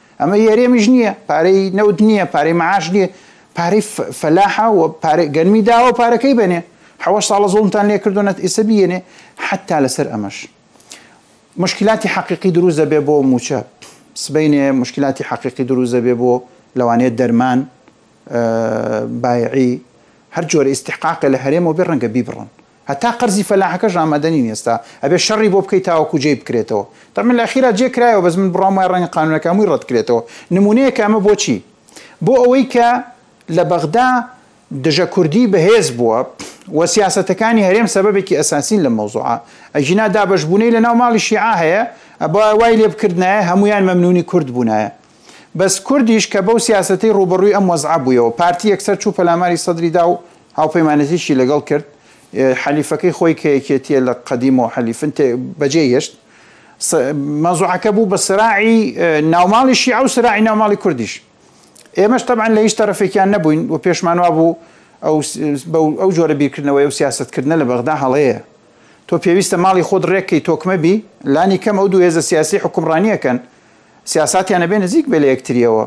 ئەمە یەرێمیش نیە پارەی نەوت نیە پارەی معاش نیە پارەی فەلاحە و پارەی گەنمی داوە پارەکەی بەنێ حەوە ساڵە زۆڵتان لێ کردوونەت ئیسە بیێنێ حتا لەسەر ئەمەش مشکلاتی حەقیقی دروست دەبێ بۆ موچە سبینێ مشکلاتی حەقیقی دروست دەبێ بۆ لەوانەیە دەرمان بایعی هەر جۆرە ئیسیحقاقە لە هەرێمەوە بێ ڕەنگە بیبڕن هەتا قەرزی فەلاحەکەش ئامادە نین ئێستا ئەبێ شەڕی بۆ بکەی تاوەکو جێی بکرێتەوە طبعا لەئەخیرا جێ کرایەوە بەس من بڕوام وایە ڕەنگە قانونەکە هەمووی ڕەت کرێتەوە نمونەیەکە ئەمە بۆ چی بۆ ئەوەی کە لە بەغدا دژە کوردی بەهێز بووە و سیاسەتەکانی هەرێم سەبەبێکی ئەساسین لەم مەوزوعە ئەگینا دابەش بوونەی لەناو ماڵی شیعە هەیە ئەبا وای لێ بکردنایە هەموویان مەمنونی کورد بوونایە بەس کوردیش کە بەو سیاسەتەی ڕووبەڕووی ئەم وەزعە بوویەوە پارتی یەکسەر چوو پەلاماری سەدری دا و هاوپەیمانێتیشی لەگەڵ کرد حەلیفەکەی خۆی کە یەکێتیە لە قەدیمەوە حەلیفن بەجێی هێشت مەزوعەکە بوو بە سراعی ناوماڵی شیعە و سراعی ناوماڵی کوردیش ئێمەش تەبعەن لە هیچ تەرەفێکیان نەبووین و پێشمان وا بوو ئەو جۆرە بیرکردنەوەی و سیاستکردنە لە بەغدا هەڵەیە تۆ پێویستە ماڵی خۆت ڕێککەی تۆکمەبی لانی کەم ئەو دوو هێزە سیاسی حکومڕانیەکەن سیاساتیان ئەبێ نزیک بێ لە یەکتریەوە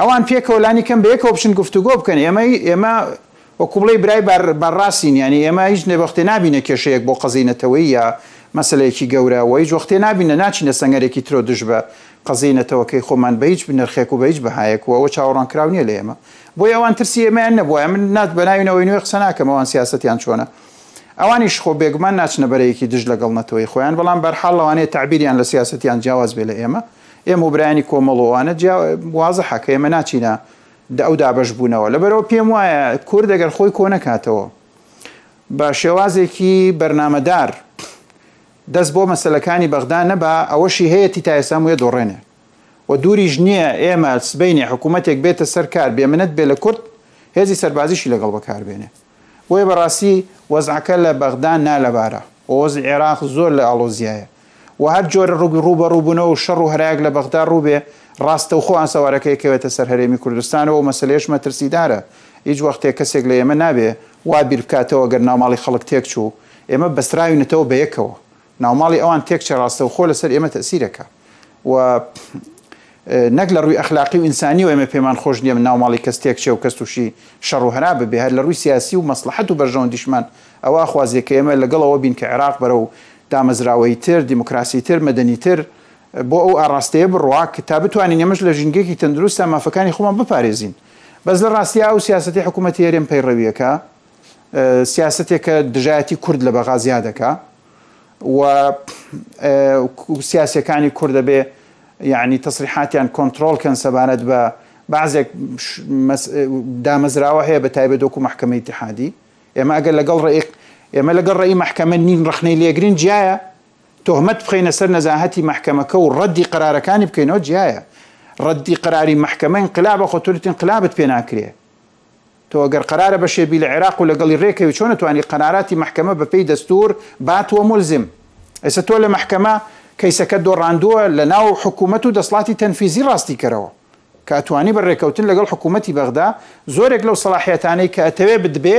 ئەوان پێکەوە لانی کەم بەیەکەوە بچن گفتوگۆ بکەن ئێمەی ئێمە وەکو بڵێی برای بار باڕاسین یانی ئێمە هیچ نەبەختێ نابینە کێشەیەک بۆ قەزیی نەتەوەیی یا مەسەلەیەکی گەورە وە هیچ وەختێ نابینە ناچینە سەنگەرێکی ترۆ دژ بە قەزیی نەتەوەکەی خۆمان بە هیچ بنرخێک و بە هیچ بەهایەک و ئەوە چاوەڕوان کراو نیە لە ئێمە بۆیە ئەوان ترسی ئێمەیان نەبوایە من نات بەناوی نەوەی نوێ قسە ناکەم ئەوان سیاسەتیان چۆنە ئەوانیش خۆ بێگومان ناچنە بەرەیەکی دژ لەگەڵ نەتەوەی خۆیان، بەڵام بەرحاڵ لەوانەیە تەعبیریان لە سیاسەتیان جیاواز بێ لە ئێمە، ئێمە و برایانی کۆمەڵ و ئەوانە جیا وازحە کە ئێمە ناچینە دە ئەو دابەش بوونەوە، لەبەرئەوە پێم وایە کورد ئەگەر خۆی کۆ نەکاتەوە بە شێوازێکی بەرنامەدار دەست بۆ مەسەلەکانی بەغدا نەبا ئەوەشی هەیەتی تا ئێستا موێ دۆڕێنێ و دووریش نییە ئێمە سبەینێ حکوومەتێک بێتە سەر کار بێمنەت بێ لە کورد هێزی سەربازیشی لەگەڵ بەکار بێنێ. بۆیە بەڕاستی وەزعەکە لە بەغدا نالەبارە و وەزعی عێراق زۆر لە ئاڵۆزیایە و هەر جۆرە ڕووبی ڕووبەڕووبوونەوە و شەڕ و هەرایەک لە بەغدا ڕووبێ ڕاستەوخۆ ئاسەوارەکە یەکەوێتە سەر هەرێمی کوردستانەوە و مەسەلەیەش مەترسیدارە هیچ وەختێ کەسێک لە ئێمە نابێ وا بیر بکاتەوە گەر ناوماڵی خەڵک تێک چوو ئێمە بەستراوینەتەوە بە یەکەوە ناوماڵی ئەوان تێکچە ڕاستەوخۆ لەسەر ئێمە تەئسیرەکا و نەک لە ڕووی ئەخلاقی و ئینسانی و ئێمە پێمان خۆش نییە ناوماڵی کەس تێکچێ و کەس تووشی شەڕ و هەرا ببێ هەر لە ڕووی سیاسی و مەسڵەحەت و بەرژەوەندیشمان ئەوە ئەخوازێ کە ئێمە لەگەڵەوە بین کە عێراق بەرەو دامەزراوەییتر، دیموکراسیتر، مەدەنیتر بۆ ئەو ئاڕاستەیە بڕوا کە تا بتوانین ئێمەش لە ژینگەیەکی تەندروستدا مافەکانی خۆمان بپارێزین. بەس لە ڕاستیا ئەو سیاسەتەی حکوومەتی هەرێم پەیڕەوییەکا، سیاسەتێک کە دژایەتی کورد لە بەغا زیا دەکا و سیاسەکانی کورد دەبێ یعنی تەسریحاتیان کۆنتترۆل کەن سەبارەت بە بازێک دامەزراوە هەیە بە تایبە دۆکو محکمە اتحادی ئێمە ئەگەر لەگەڵ ڕێک ئێمە لەگەڵ ڕێی محکمە نین ڕخنەی لێگرین جیایە تۆهمەت بخینە سەر نەزاهەتی محکمەکە و ڕەدی قرارەکانی بکەینەوە جیایە ڕەدی قراری محکمە انقلابە خۆتورت انقلابت پێ ناکرێ تۆ گەر قەرارە بەشێ بی لە عێراق و لەگەڵی رێکەوی چۆن ئەتوانی قەرارتی مەحکەمە بە پێی دەستور بات وە مولزم؟ ئێستا تۆ لە مەحکەمە کەیسەکەت دۆڕاندوە لە ناو حکومەت و دەسڵاتی تەنفیزی راستی کەرەوە کە ئەتوانی بە رێکەوتن لەگەڵ حکومەتی بەغدا زۆرێک لەو سەڵاحیەتانەی کە ئەتەوێ بتبێ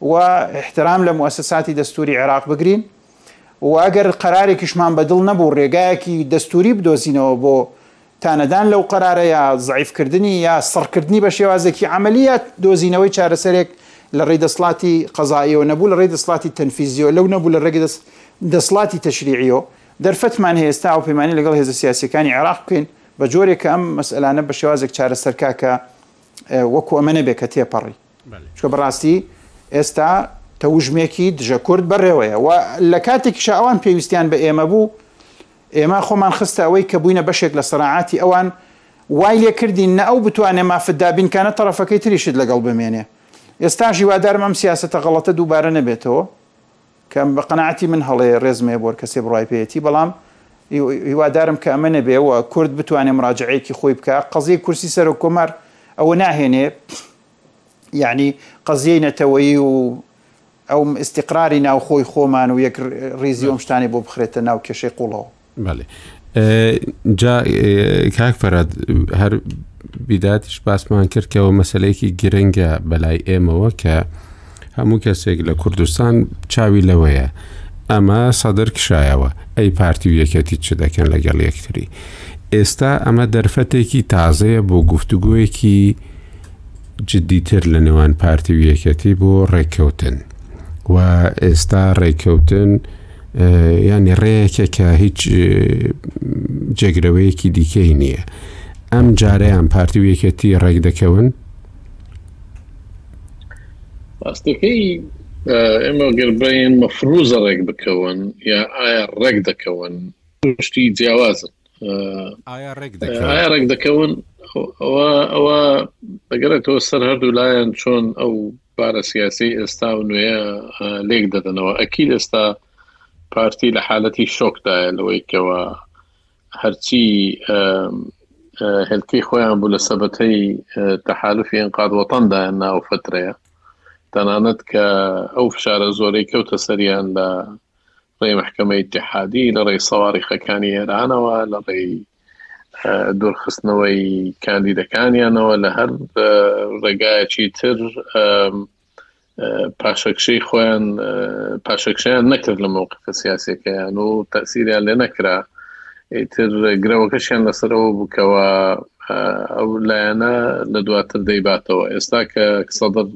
و احترام لە موسساتی دەستوری عێراق بگرین و ئەگەر قەرارێکیشمان بەدڵ نەبوو ڕێگایەکی دەستوری بدۆزینەوە بۆ تانەدان لەو قەرارە یا زعیفکردنی یا سڕکردنی بە شێوازێکی عملیات دۆزینەوەی چارەسەرێک لە ڕێی دەسڵاتی قەزاییەوە نەبوو لە ڕێی دەسڵاتی تەنفیزیۆ لەو نەبوو لە ڕێگە دەست دەسڵاتی تەشریعیەوە دەرفەتمان هەیە ئێستا و پەیمانی لەگەڵ هێزە سیاسەکانی عێراق بکەین بە جۆرێک کە ئەم مەسئلانە بە شێوازێک چارەسەرکاکە وەکو ئەمە نەبێت کە تێپەڕی چونکە بەڕاستی ئێستا تەوژمێکی دژە کورد بەڕێوەیە و لە کاتێکیشا ئەوان پێویستیان بە ئێمە بوو، ئێمە خۆمان خستە ئەوەی کە بووینە بەشێک لە سەراعاتی ئەوان، وای لێ کردین نە ئەو بتوانێ مافت دابینکا نە تەڕەفەکەی تریشت لەگەڵ بمێنێ. ئێستاش هیوادارم ئەم سیاسەتە غەڵەتە دووبارە نەبێتەوە. کە بە قەناعەتی من هەڵەیە، رێزم هەیە بۆ هەرکەسێ بڕوای پێیەتی، بەڵام هیوادارم کە ئەمە نەبێ و کورد بتوانێ مراجعەیەکی خۆی بکا، قەزیەی کورسی سەرۆک کۆمار ئەوە ناهێنێ یەعنی قەزیەی نەتەوەیی و ئەو ئیستیقراری ناوخۆی خۆمان و یەک ریزی و ئەم شتانەی بۆ بخرێتە ناو کێشەی قوڵەوە. بەێ جا کاک فەراد هەر بیداتیش باسمان کرد کەەوە مەسلەیەکی گرنگە بەلای ئێمەوە کە هەموو کەسێک لە کوردستان چاوی لەوەیە ئەمە سەدر کشایەوە ئەی پارتی و یەکەتی چ دەکەن لەگەڵ یەکتری ئێستا ئەمە دەرفەتێکی تازەیە بۆ گفتوگویەکی جددیتر لە نێوان پارتی و یەکەتی بۆ ڕێککەوتن و ئێستا ڕێککەوتن یانی ڕێیەکێ کە هیچ جێگرەوەیەکی دیکەی نییە ئەم جارەیان پارتی و یەکێتی ڕێک دەکەون ڕاستەکەی ئێمە گەربین مەفروزە ڕێک بکەون یا ئایا ڕێک دەکەون شتی جیاوازن ئایا ڕێک دەکەون ئەوە ئەگەرێتەوە سەر هەردوو لایەن چۆن ئەو بارە سیاسی ئێستا و نوێە لێک دەدەنەوە ئەکیل ئێستا پارتی لە حالەتی شۆکدایە لەوەی کەەوە هەرچی هەلکی خۆیان بوو لە سەبەتەی تەحالفی ئەنقاد وەتەندایان ناو فترەیە تەنانەت کە ئەو فشارە زۆرەی کەوتە سەریان لە ڕێ محکمە اتحادی لە ڕێی سەواری خەکانی ئێرانەوە لە ڕێی دوورخستنەوەی کاندیدەکانیانەوە لە هەر ڕێگایەکی تر پاشەکشەی خۆیان پاشەکشیان نەکرد لە مووقفە سیاسەکەیان و تاسیریان لێ نەکرا ئیتر گرەوەکەشیان لەسەرەوە بکەوە ئەو لایەنە لە دواتر دەیباتەوە ئێستا کە سەدر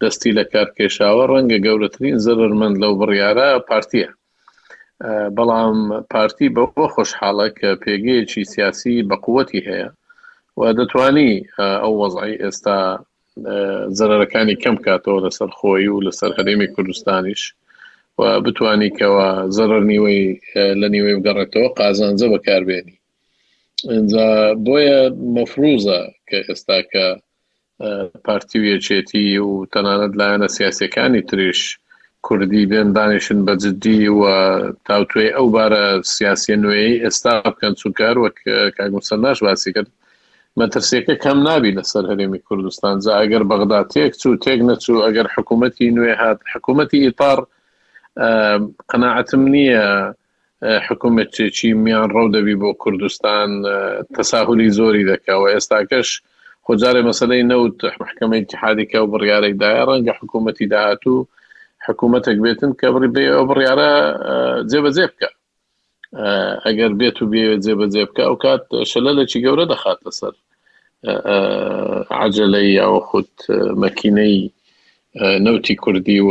دەستی لە کارکێشاوە ڕەنگە گەورەترین زەرمەند لەو بڕیارە پارتیە بەڵام پارتی بەوە خۆشحاڵە کە پێگەیەکی سیاسی بەقوەتی هەیە و دەتوانی ئەو وەزعی ئێستا زەرەرەکانی کەم کاتەوە لەسەر خۆی و لەسەر هەرێمی کوردستانیش و بتانی کەەوە زەرەر نیوەی لە نیوەی بگەڕێتەوە قازانجە بەکاربێنی ئەجا بۆیە مەفروزە کە ئێستاکە پارتی و یەکێتی و تەنانەت لایەنە سیاسیەکانی تریش کوردی بێن دانیشن بە جددی و تاوتوێ ئەو بارە سیاسیە نوێی ئێستا بکەن چونکە هەر وەک کاگوسەر ناش باسی کرد مەترسیەکە کەم نابی لەسەر هەرێمی کوردستان جا ئەگەر بەغدا تێک چوو تێک نەچوو ئەگەر حکوومەتی نوێ هات حکوومەتی ئیتار قەنەعەتم نییە حکومەتێکی میانڕەو دەبی بۆ کوردستان تەساهولی زۆری دەکا و ئێستاکەش خۆ جارێ مەسلەی نەوت محکمە اتحادی کە و بڕیارێک دایە ڕەنگە حکوومەتی داهاتوو حکوومەتێک بێتن کە بڕی بێ ئەو بڕیارە جێبەجێ بکە ئەگەر بێت و بێ جێبەجێ بکە ئەو کات شەلەلێکی گەورە دەخاتە سەر عجلەی یاوە خودت مەکینەی نەوتی کوردی و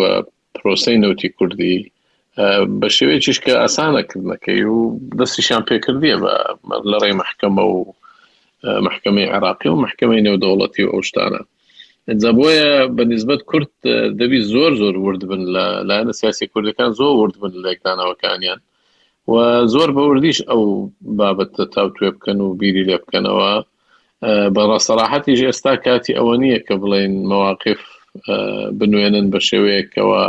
پرۆسەی نەوتی کوردی بە شێوەیەکیش کە ئاسانە کردنەکەی و دەستیشان پێکردیە بە لە ڕێی محکەمە و محکمەی عراقی و محکمەی نێودەوڵەتی و ئەو شتانە جا بۆیە بە نسبت کورد دەبی زۆر زۆر ورد بن لە لایەنە سیاسی کوردەکان زۆر ورد بن لێکدانەوەکانیان و زۆر بەوردیش ئەو بابەتە تاوتێ بکەن و بیری لێ بکەنەوە بەڕە سەراحەتیش ئێستا کاتی ئەوە نییە کە بڵێن مەواقف بنوێنن بە شێوەیەکەوە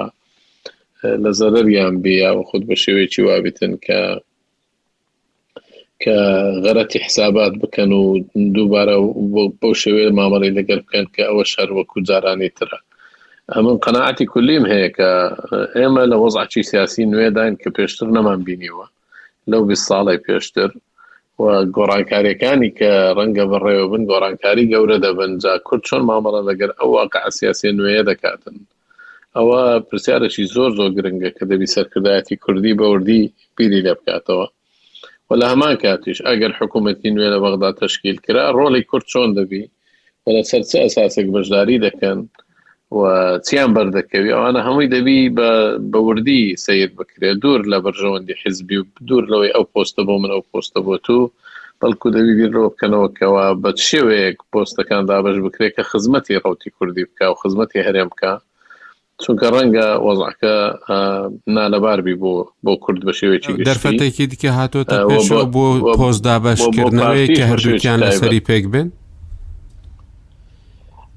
لە زەرەریان بیا و خود بە شێوەیەکی وابتن کە کە غەرەتی حسابات بکەن و دووبارە بۆ شێوەیە مامەڵی لەگەر بکەن کە ئەوە شەر وەکو جارانی ترە ئەمن قەنەعاتی کولیم هەیە کە ئێمە لە وەزعچی سیاسی نوێداین کە پێشتر نەمان بینیوە لەو بیست ساڵەی پێشتر و گۆڕانکاریەکانی کە ڕەنگە بەڕێوە بن گۆڕانکاری گەورە دەبن جا کورد چۆن مامەڵە لەگەر ئەو واقع سیاسی نوێیە دەکاتن ئەوە پرسیارێکی زۆر زۆر گرنگە کە دەبی سەرکردایەتی کوردی بەوردی بیری لێ بکاتەوە و لە هەمان کاتیش ئەگەر حکوومەتی نوێ لە بەغدا تشکیل کرا ڕۆلی کورد چۆن دەبی و لەسەر چ ئەساسێک بەشداری دەکەن و چیان بەردەکەوی ئەوانە هەمووی دەبی بە وردی سیر بکرێت دوور لە بەرژەوەندی حزبی و دوور لەوەی ئەو پۆستە بۆ من ئەو پۆستە بۆ تو بەڵکو دەبی بیر لەوە بکەنەوەکەوە بە شێوەیەک پۆستەکان دابش بکرێت کە خزمەتی ڕوتی کوردی بکە و خزمەتی هەرێم بکە چونکە ڕەنگە وەزعەکە نالەباربی بۆ بۆ کورد بە شێوەیەکی گشتی دەرفەتێکی دیکە هاتۆتە پێشەوە بۆ پۆست دابەشکردنەوەی کە هەردووکیان لەسەری پێک بن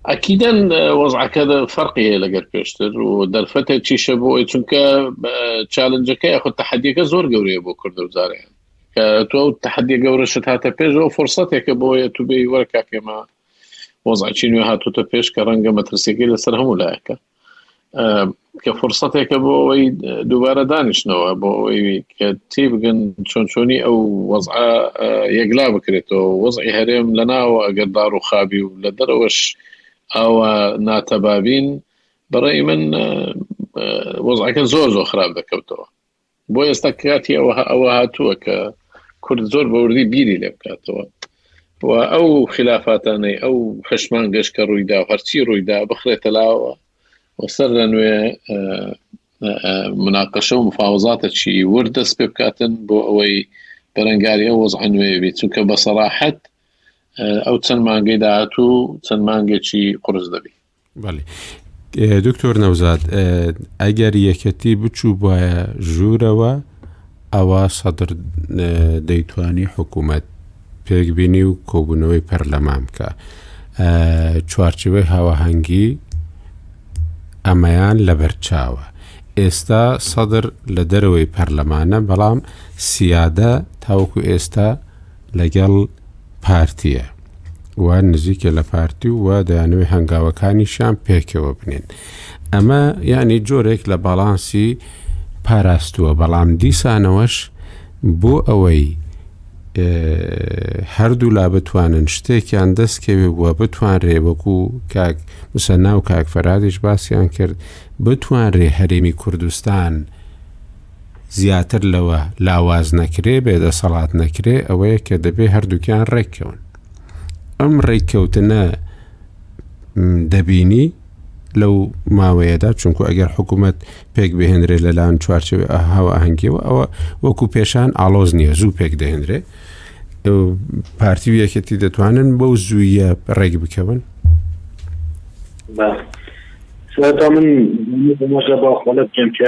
ئەکیدەن وەزعەکە فەرقی هەیە لەگەر پێشتر و دەرفەتێک چیشە بۆ ئەوی چونکە چالنجەکە یاخۆ تحدیەکە زۆر گەورەیە بۆ کورد و زارەیان کە تۆ تحدیە گەورەشت هاتە پێشەوە فرسەتێکە بۆیە تو بێ وەرکاکێمە وەزعێکی نوێ هاتوتە پێش کە ڕەنگە مەترسیەکەی لەسەر هەموو لایەکە کە فرسەتێکە بۆ ئەوەی دووبارە دانیشتنەوە بۆ ئەوەی کە تی بگەن چۆن چۆنی ئەو وەز یەکلا بکرێتەوە وەزعی هەرێم لە ناوە ئەگەر داڕ و خابی و لە دەرەوەش ئاوا ناتەبابین بەڕێ من وەزعەکە زۆر زۆر خراپ دەکەوتەوە بۆ ئێستا کاتی ئەوە ئەوە هاتووە کە کورد زۆر بەوردی بیری لێ بکاتەوە و ئەو خلافاتانەی ئەو هەشمان گەشت کە ڕوویدا و هەرچی ڕوویدا بخرێتە لاوە وەسەر لە نوێ مناقەشە و مفاوزاتە چی ورد دەست پێ بکاتن بۆ ئەوەی بەرەنگاری ئەو وەزع نوێ بێت چونکە بە سەراحەت ئەو چەند مانگەی داهات و چەند مانگێکی قرس دەبی بەڵێ دکتۆر نەوزاد ئەگەر یەکێتی بچوو بواە ژوورەوە ئەوە سەدر دەیتوانی حکوومەت پێک بینی و کۆبوونەوەی پەرلەمان بکە چوارچەوەی هاوەهەنگی ئەمەیان لەبەرچاوە ئێستا سەدر لە دەرەوەی پەرلەمانە بەڵام سیادە تاوەکو ئێستا لەگەڵ پارتیە و نزیکە لە پارتی و وە دەیانەوەی هەنگاوەکانیشان پێکەوە بنێن ئەمە یعنی جۆرێک لە باڵانسی پاراستووە بەڵام دیسانەوەش بۆ ئەوەی هەردوو لا بتوانن شتێکیان دەستکەوێ وە بتوانرێ وەکو کاک مسەنا و کاک فەرادیش باسییان کرد بتوانرێ هەرێمی کوردستان زیاتر لەوە لاواز نەکرێ بێ دەسەڵات نەکرێ ئەوەیە کە دەبێ هەردووکیان ڕێککەون ئەم ڕێککەوتنە دەبینی لەو ماوەیەدا چونکو ئەگەر حکوومەت پێک بهێنرێ لەلاان چوارچەوە ئاهاوە ئەهنگیەوە ئەوە وەکو پێشان ئالۆز نییە زوو پێک دەهێنرێ پارتی و یەکێتی دەتوانن بەو زوویە ڕێک بکەون من باخۆلە بکەم کە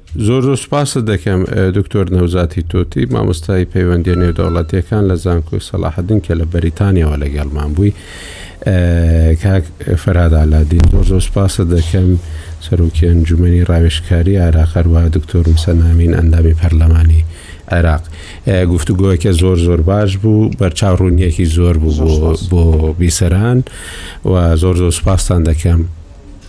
زۆر زۆر سوپاست دەکەم دکتۆر نەوزاتی تۆتی مامۆستای پەیوەندی نێودەوڵەتیەکان لە زانکۆی سەلاحدن کە لە بەریتانیاەوە لەگەڵمان بووی کاک فەرادالادین زۆر زۆر سوپاست دەکەم سەرۆکی ئەنجومی ڕاوێشکاری عراقەروە دکتۆر مسەنامین ئەندامی پەرلەمانی عێراق گفتوگۆیەکە زۆر زۆر باش بوو بەرچاو ڕوونیەکی زۆر بوو بۆ بیسەران و زۆر زۆر سوپاستان دەکەم.